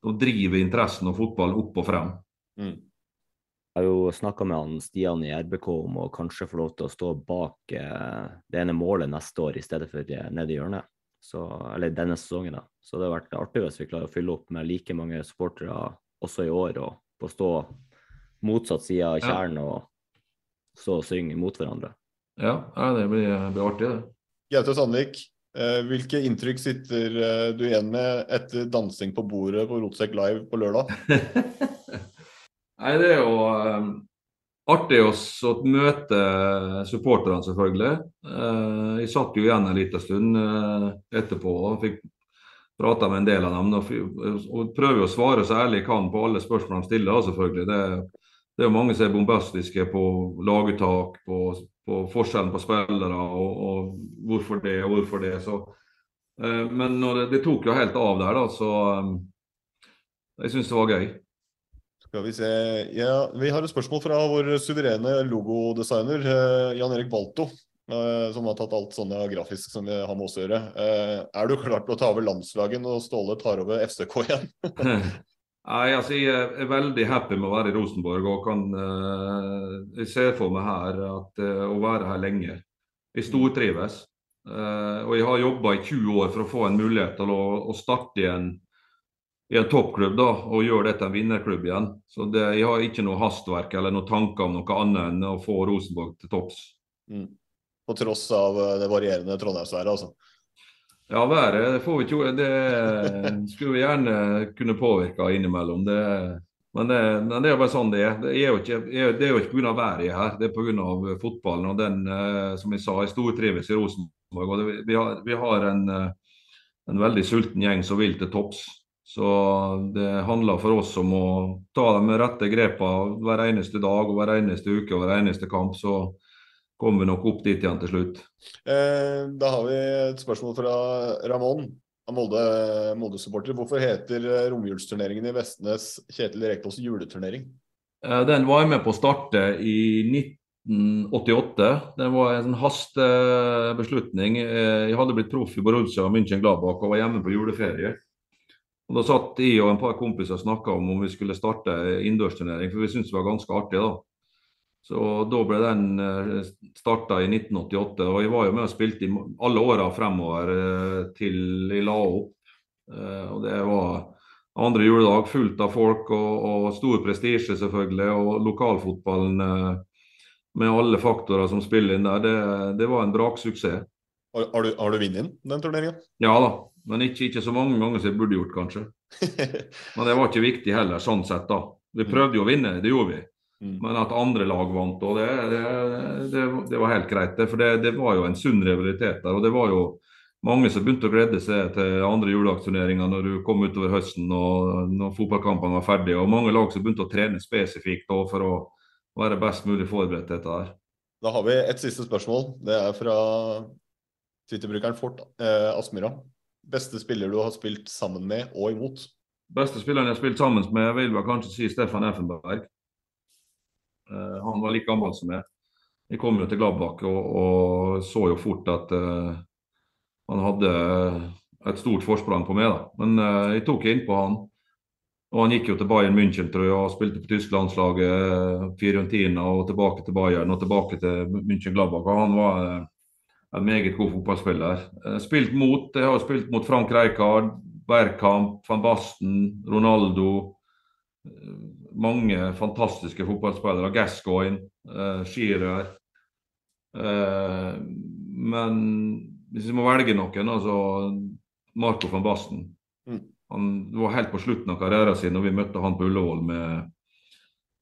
som driver interessen og fotball opp og frem. Mm. Jeg har jo snakka med han Stian i RBK om å kanskje få lov til å stå bak eh, det ene målet neste år i stedet for eh, nede i hjørnet. Så, eller denne sesongen, da. Så det har vært artig hvis vi klarer å fylle opp med like mange supportere også i år, og få stå motsatt side av kjernen og stå og synge mot hverandre. Ja, ja det blir, blir artig, det. Gaute Sandvik, eh, hvilke inntrykk sitter eh, du igjen med etter dansing på bordet på Rotsekk Live på lørdag? Nei, det er jo um, artig å møte supporterne, selvfølgelig. Uh, jeg satt jo igjen en liten stund uh, etterpå og fikk prata med en del av dem. Og, og prøver å svare så ærlig jeg kan på alle spørsmål de stiller, selvfølgelig. Det, det er jo mange som er bombastiske på laguttak, på, på forskjellen på spillere og, og, hvorfor det og hvorfor det. Så, uh, men det, det, tok jo helt av der, da, så um, jeg syns det var gøy. Skal vi se ja, Vi har et spørsmål fra vår suverene logodesigner eh, Jan Erik Balto. Eh, som har tatt alt sånne grafisk som vi har med oss å gjøre. Eh, er du klar til å ta over landslaget når Ståle tar over FCK igjen? Nei, altså Jeg er veldig happy med å være i Rosenborg og kan uh, Jeg ser for meg her at uh, å være her lenge. Jeg stortrives. Uh, og jeg har jobba i 20 år for å få en mulighet til å, å starte igjen i en toppklubb da, og gjøre det til en vinnerklubb igjen. Så det, Jeg har ikke noe hastverk eller noen tanker om noe annet enn å få Rosenborg til topps. Mm. På tross av eh, det varierende trondheimsværet, altså? Ja, været får vi ikke Det skulle vi gjerne kunne påvirke innimellom. Det, men, det, men det er bare sånn det er. Det er jo ikke, det er jo ikke pga. været her, det er pga. fotballen. og den, eh, Som jeg sa, jeg stortrives i Rosenborg. og det, vi, har, vi har en, eh, en veldig sulten gjeng som vil til topps. Så det handler for oss om å ta de rette grepene hver eneste dag og hver eneste uke og hver eneste kamp. Så kommer vi nok opp dit igjen til slutt. Eh, da har vi et spørsmål fra Ramón Molde-supporter. Molde Hvorfor heter romjulsturneringen i Vestnes Kjetil Rekdals juleturnering? Eh, den var jeg med på å starte i 1988. Den var en sånn hastebeslutning. Eh, jeg hadde blitt proff i Borussia München Gladbach og var hjemme på juleferie. Og Da satt jeg og en par kompiser og snakka om om vi skulle starte innendørsturnering, for vi syntes det var ganske artig. da. Så Da ble den eh, starta i 1988, og jeg var jo med og spilte i alle åra fremover eh, til jeg la opp. Eh, og Det var andre juledag fullt av folk og, og stor prestisje, selvfølgelig. Og lokalfotballen med alle faktorer som spiller inn der, det, det var en braksuksess. Har, har, du, har du vunnet den turneringen? Ja da, men ikke, ikke, så mange ganger som jeg burde gjort, kanskje. Men det var ikke viktig heller, sånn sett. da. Vi prøvde jo å vinne, det gjorde vi. Mm. Men at andre lag vant, òg, det, det, det, det var helt greit. For det, var jo en sunn rivalitet der. Og det var jo mange som begynte å glede seg til andre juleaksjoneringer når du kom utover høsten og når fotballkampene var ferdige. Og mange lag som begynte å trene spesifikt for å være best mulig forberedt til dette her. Da har vi et siste spørsmål. Det er fra Twitter-brukeren Fort eh, Aspmyra. Beste spiller du har spilt sammen med og imot? Beste spilleren jeg har spilt sammen med, vil vel kanskje si Stefan Effenberg. Uh, han var like gammel som meg. Jeg kom jo til Gladbach og, og så jo fort at uh, han hadde et stort forsprang på meg. da. Men uh, jeg tok innpå han. Og han gikk jo til Bayern München tror jeg, og spilte på tysk landslaget Fiorentina og tilbake til Bayern og tilbake til München Gladbach. Og han var en meget god fotballspiller. Eh, spilt mot, jeg har spilt mot Frank Rijkaard, Bergkamp, van Basten, Ronaldo. Eh, mange fantastiske fotballspillere. Gascoigne, eh, Shearer. Eh, men hvis vi må velge noen, altså Marco van Basten. Mm. Han var helt på slutten av karrieren sin når vi møtte han på Ullevål med,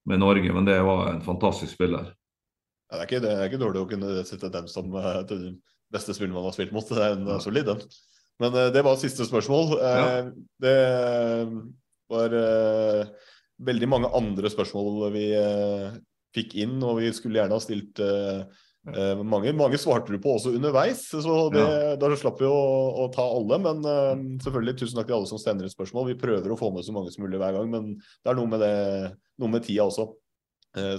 med Norge, men det var en fantastisk spiller. Ja, det, er ikke, det, er ikke, dårlig å kunne sette dem som til de beste spillet man har spilt mot. Det er en ja. solid den. Men uh, det var siste spørsmål. Ja. Det var veldig mange andre spørsmål vi eh, fikk inn, og vi skulle gjerne ha stilt Uh, mange, mange svarte du på også underveis, så det, da slapp vi å, å ta alle. Men uh, selvfølgelig tusen takk til alle som sender inn spørsmål. Vi prøver å få med så mange som mulig hver gang, men det er noe med, det, noe med tida også.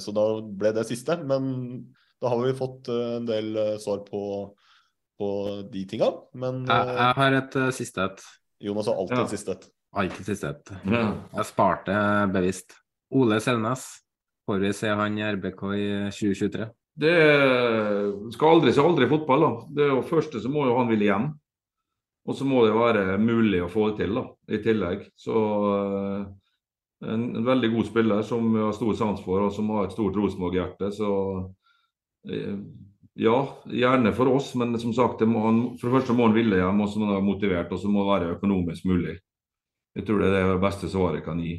Så da ble det siste. Men da har vi fått en del svar på, på de tinga. Men Jeg, jeg har et siste et. Jonas har alltid Ja. et siste et. Alltid siste et. Ja. Jeg sparte bevisst. Ole Selnes, får vi se han i RBK i 2023? Det skal aldri si aldri i fotball. da. Det er jo Første så må jo han ville hjem. Og så må det være mulig å få det til da, i tillegg. Så eh, en, en veldig god spiller som vi har stor sans for, og som har et stort Rosenborg-hjerte. Så eh, ja, gjerne for oss, men som sagt, han, for det første må han ville hjem, og så må han være motivert, og så må det være økonomisk mulig. Jeg tror det er det beste svaret jeg kan gi.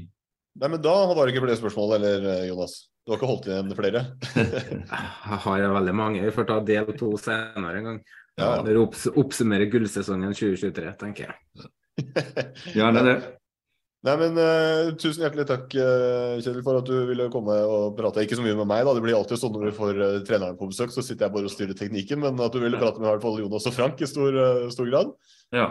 Nei, men da var det ikke flere spørsmål, eller eh, Jonas? Du har ikke holdt igjen flere? Jeg har veldig mange. Vi får ta del to senere en gang. Ja, ja. Opps oppsummerer gullsesongen 2023, tenker jeg. Gjerne det. Nei, men uh, Tusen hjertelig takk, uh, Kjell, for at du ville komme og prate. Ikke så mye med meg, da. Det blir alltid sånn når vi får uh, treneren på besøk, så sitter jeg bare og styrer teknikken. Men at du ville prate med i hvert fall Jonas og Frank i stor, eh, stor grad. Ja.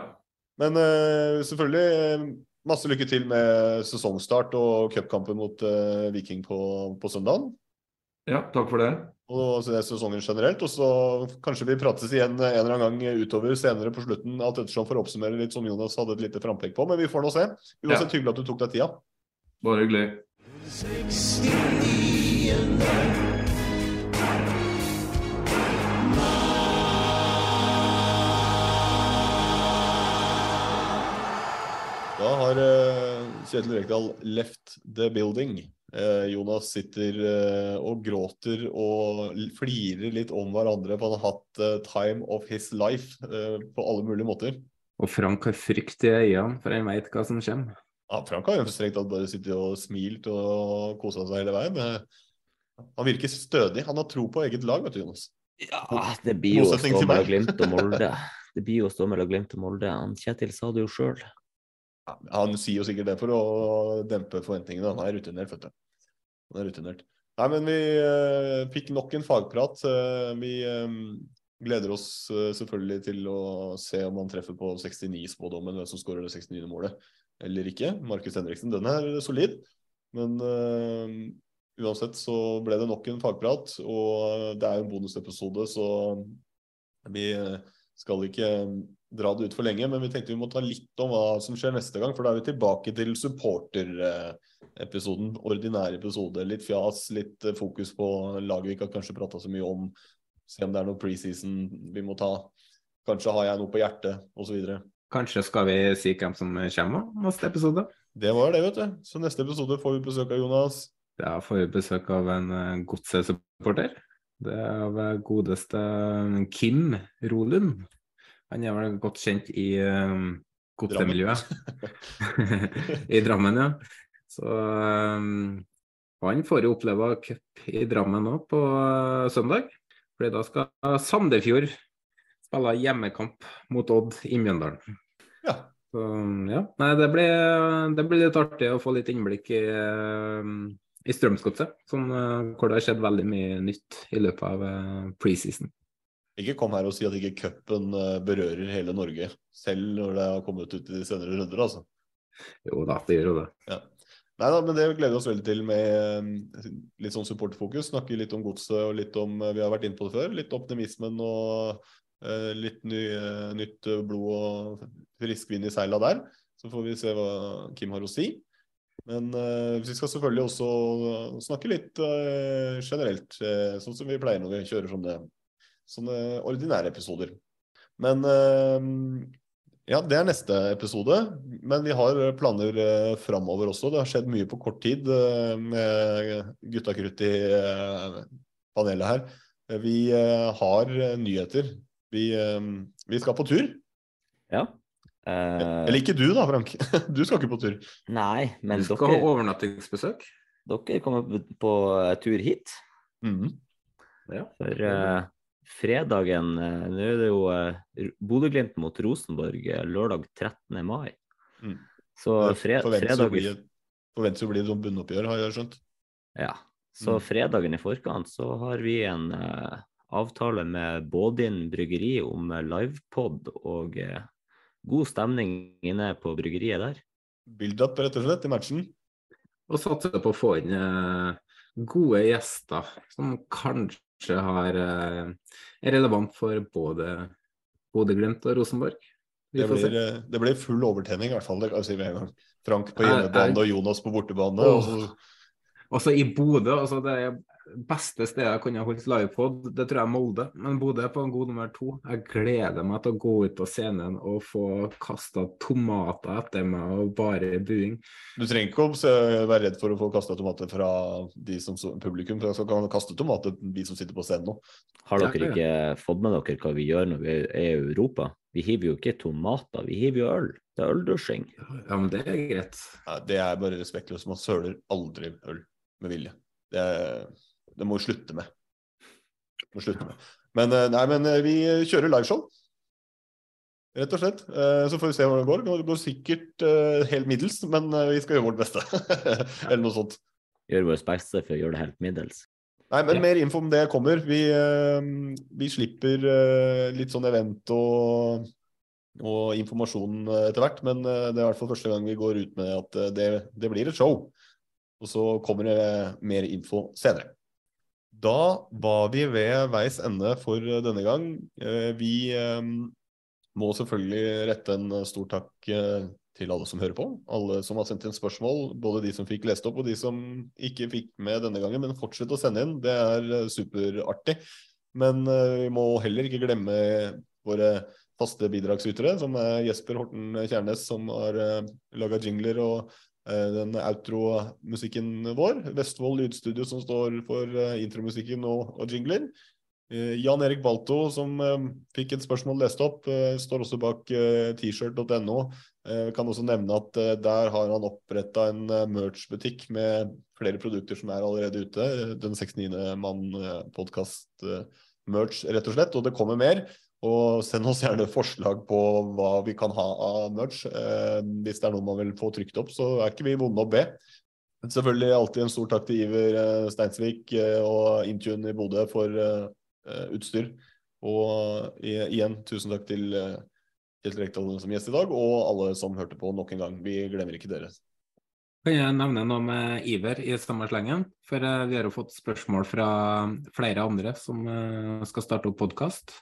Men eh, selvfølgelig eh, masse lykke til med sesongstart og cupkampen mot uh, Viking på, på søndag. ja, takk for det. Og så det er sesongen generelt. Og så kanskje vi prates igjen en eller annen gang utover senere på slutten. Alt ettersom for å oppsummere litt som Jonas hadde et lite frampek på. Men vi får nå se. Uansett hyggelig at du tok deg tida. Bare hyggelig. Da har eh, Kjetil Rekdal left the building. Eh, Jonas sitter eh, og gråter og flirer litt om hverandre. For han har hatt time of his life på alle mulige måter. Og Frank har frykt i øynene, for han veit hva som kommer. Ja, Frank har jo strengt tatt bare sittet og smilt og kosa seg hele veien. Han virker stødig. Han har tro på eget lag, vet du, Jonas. Ja, det blir jo å stå mellom Glimt og Molde. Det blir jo å stå mellom Glimt og Molde. Kjetil sa det jo sjøl. Han sier jo sikkert det for å dempe forventningene. Han er rutinert, vet du. Han er rutinert. Nei, men vi uh, fikk nok en fagprat. Uh, vi um, gleder oss uh, selvfølgelig til å se om han treffer på 69-spådommen, hvem som skårer det 69. målet eller ikke. Markus Henriksen, den er solid. Men uansett så ble det nok en fagprat, og det er jo en bonusepisode, så vi skal ikke dra det ut for lenge, men vi tenkte vi må ta litt om hva som skjer neste gang, for da er vi tilbake til supporter-episoden, ordinær episode. Litt fjas, litt eh, fokus på laget vi ikke har kanskje prata så mye om. Se om det er noe preseason vi må ta. Kanskje har jeg noe på hjertet, osv. Kanskje skal vi si hvem som kommer neste episode? Det var det, vet du. Så neste episode får vi besøk av Jonas. Da får vi besøk av en uh, godset-supporter. Det er av eh, godeste eh, Kim Rolund. Han er vel godt kjent i uh, godsemiljøet. I Drammen, ja. Så um, han får jo oppleve cup i Drammen nå på uh, søndag. Fordi da skal Sandefjord spille hjemmekamp mot Odd i Mjøndalen. Ja. Så ja, nei, det blir, det blir litt artig å få litt innblikk i, eh, i Strømsgodset. Eh, hvor det har skjedd veldig mye nytt i løpet av eh, preseason. Ikke kom her og si at ikke cupen eh, berører hele Norge, selv når det har kommet ut i de senere runder, altså. Jo da, det gjør jo det. Ja. Nei da, men det gleder vi oss veldig til med eh, litt sånn supporterfokus. Snakke litt om godset og litt om eh, Vi har vært inne på det før. Litt optimismen og uh, litt ny, uh, nytt blod og frisk vind i seila der. Så får vi se hva Kim har å si. Men uh, vi skal selvfølgelig også snakke litt generelt, sånn som vi pleier når vi kjører sånne, sånne ordinære episoder. Men eh, ja, det er neste episode, men vi har planer eh, framover også. Det har skjedd mye på kort tid eh, med gutta krutt i eh, panelet her. Vi har nyheter. Vi, vi skal på tur. Ja. Eh, Eller ikke du da, Frank. Du skal ikke på tur. Nei, men Du skal ha dere, overnattingsbesøk. dere kommer på, tur hit. Mm. Ja. For fredagen eh, Nå er det jo uh, Bodø-Glimt mot Rosenborg eh, lørdag 13. mai. Mm. Så fred, fredag, bli forventes å bli et sånt bunnoppgjør, har jeg skjønt. Ja. Så Mm. fredagen i forkant så har vi en uh, avtale med Bådin bryggeri om eh, livepod og uh, god stemning inne på bryggeriet der. Build-up, rett og slett, i matchen. Og satser på å få inn uh, gode gjester som kanskje har, eh, er relevant for både Bodø-Glimt og Rosenborg. Det blir, eh, det blir full overtenning, i hvert fall. Det kan jeg si med en gang. Frank på Er- hjemmebane er- og Jonas på bortebane. Og så- Også i Bodø, altså det beste stedet jeg kunne holdt livepod, det tror jeg er Molde. Men Bodø er på en god nummer to. Jeg gleder meg til å gå ut på scenen og få kasta tomater etter meg og bare buing. Du trenger ikke å se- være redd for å få kasta tomater fra de som så, publikum. For jeg skal kan kaste tomater de som sitter på scenen nå. Har dere ikke fått med dere hva vi gjør når vi er i Europa? Vi hiver jo ikke tomater, vi hiver jo øl. Det er øldusjing. Ja, men det er greit. Ja, det er bare respektløst. Man søler aldri øl med vilje. Det, er, det må vi slutte med. Må slutte med. Men, eh, nei, men eh, vi kjører liveshow. Rett og slett. Eh, Så får vi se hvordan det går. Det går sikkert helt middels, men vi skal gjøre vårt beste. Eller noe sånt. Gjør vårt beste for å gjøre det helt middels. Nei, men Ja. mer info om det kommer. Vi, vi slipper litt sånn event og, og informasjon eh, etter hvert, men det er i hvert fall første gang vi går ut med at det, det blir et show. Og så kommer det mer info senere. Da var vi ved veis ende for eh, denne gang. Eh, Vi eh, må selvfølgelig rette en stor takk til alle som hører på. Alle som har sendt inn spørsmål, både de som fikk lest opp og de som ikke fikk med denne gangen. Men fortsett å sende inn, det er superartig. Men vi må heller ikke glemme våre faste bidragsytere, som er Jesper Horten Kjærnes, som har laga jingler og den outro-musikken vår. Vestfold Lydstudio, som står for eh, intromusikken og, og jingler. Eh, Jan Erik Balto, som eh, fikk et spørsmål lest opp, eh, står også bak tshirt.no. Eh, kan også nevne at eh, der har han oppretta en eh, merch-butikk med flere produkter som er allerede ute. Eh, Den 69. mann-podkast-merch, rett og slett. Og det kommer mer. Og send oss gjerne forslag på hva vi kan ha av merch. Eh, hvis det er noe man vil få trykt opp, så er ikke vi vonde å be. Men selvfølgelig alltid en stor takk til Iver eh, Steinsvik eh, og Intune i Bodø for eh, eh, utstyr. Og i, igjen, tusen takk til eh, Kjell Rekdal som gjest i dag, og alle som hørte på nok en gang. Vi glemmer ikke dere. Kan jeg nevne noe med Iver i samme slengen? For eh, vi har jo fått spørsmål fra flere andre som eh, skal starte opp podkast.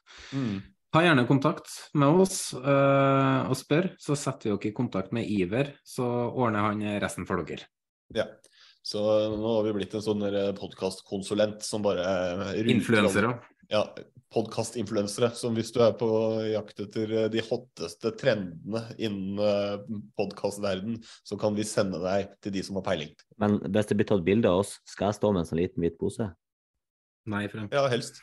Ta gjerne kontakt med oss eh, og spør, så setter vi dere i kontakt med Iver. Så ordner han resten for dere. Ja. Så nå har vi blitt en sånn podkastkonsulent som bare Influensere. Ja, podkastinfluensere. Som hvis du er på jakt etter eh, de hotteste trendene innen podkastverden, så kan vi sende deg til de som har peiling. Men hvis det blir tatt bilde av oss, skal jeg stå med en sånn liten hvit pose? Nei, Frank. Ja, helst.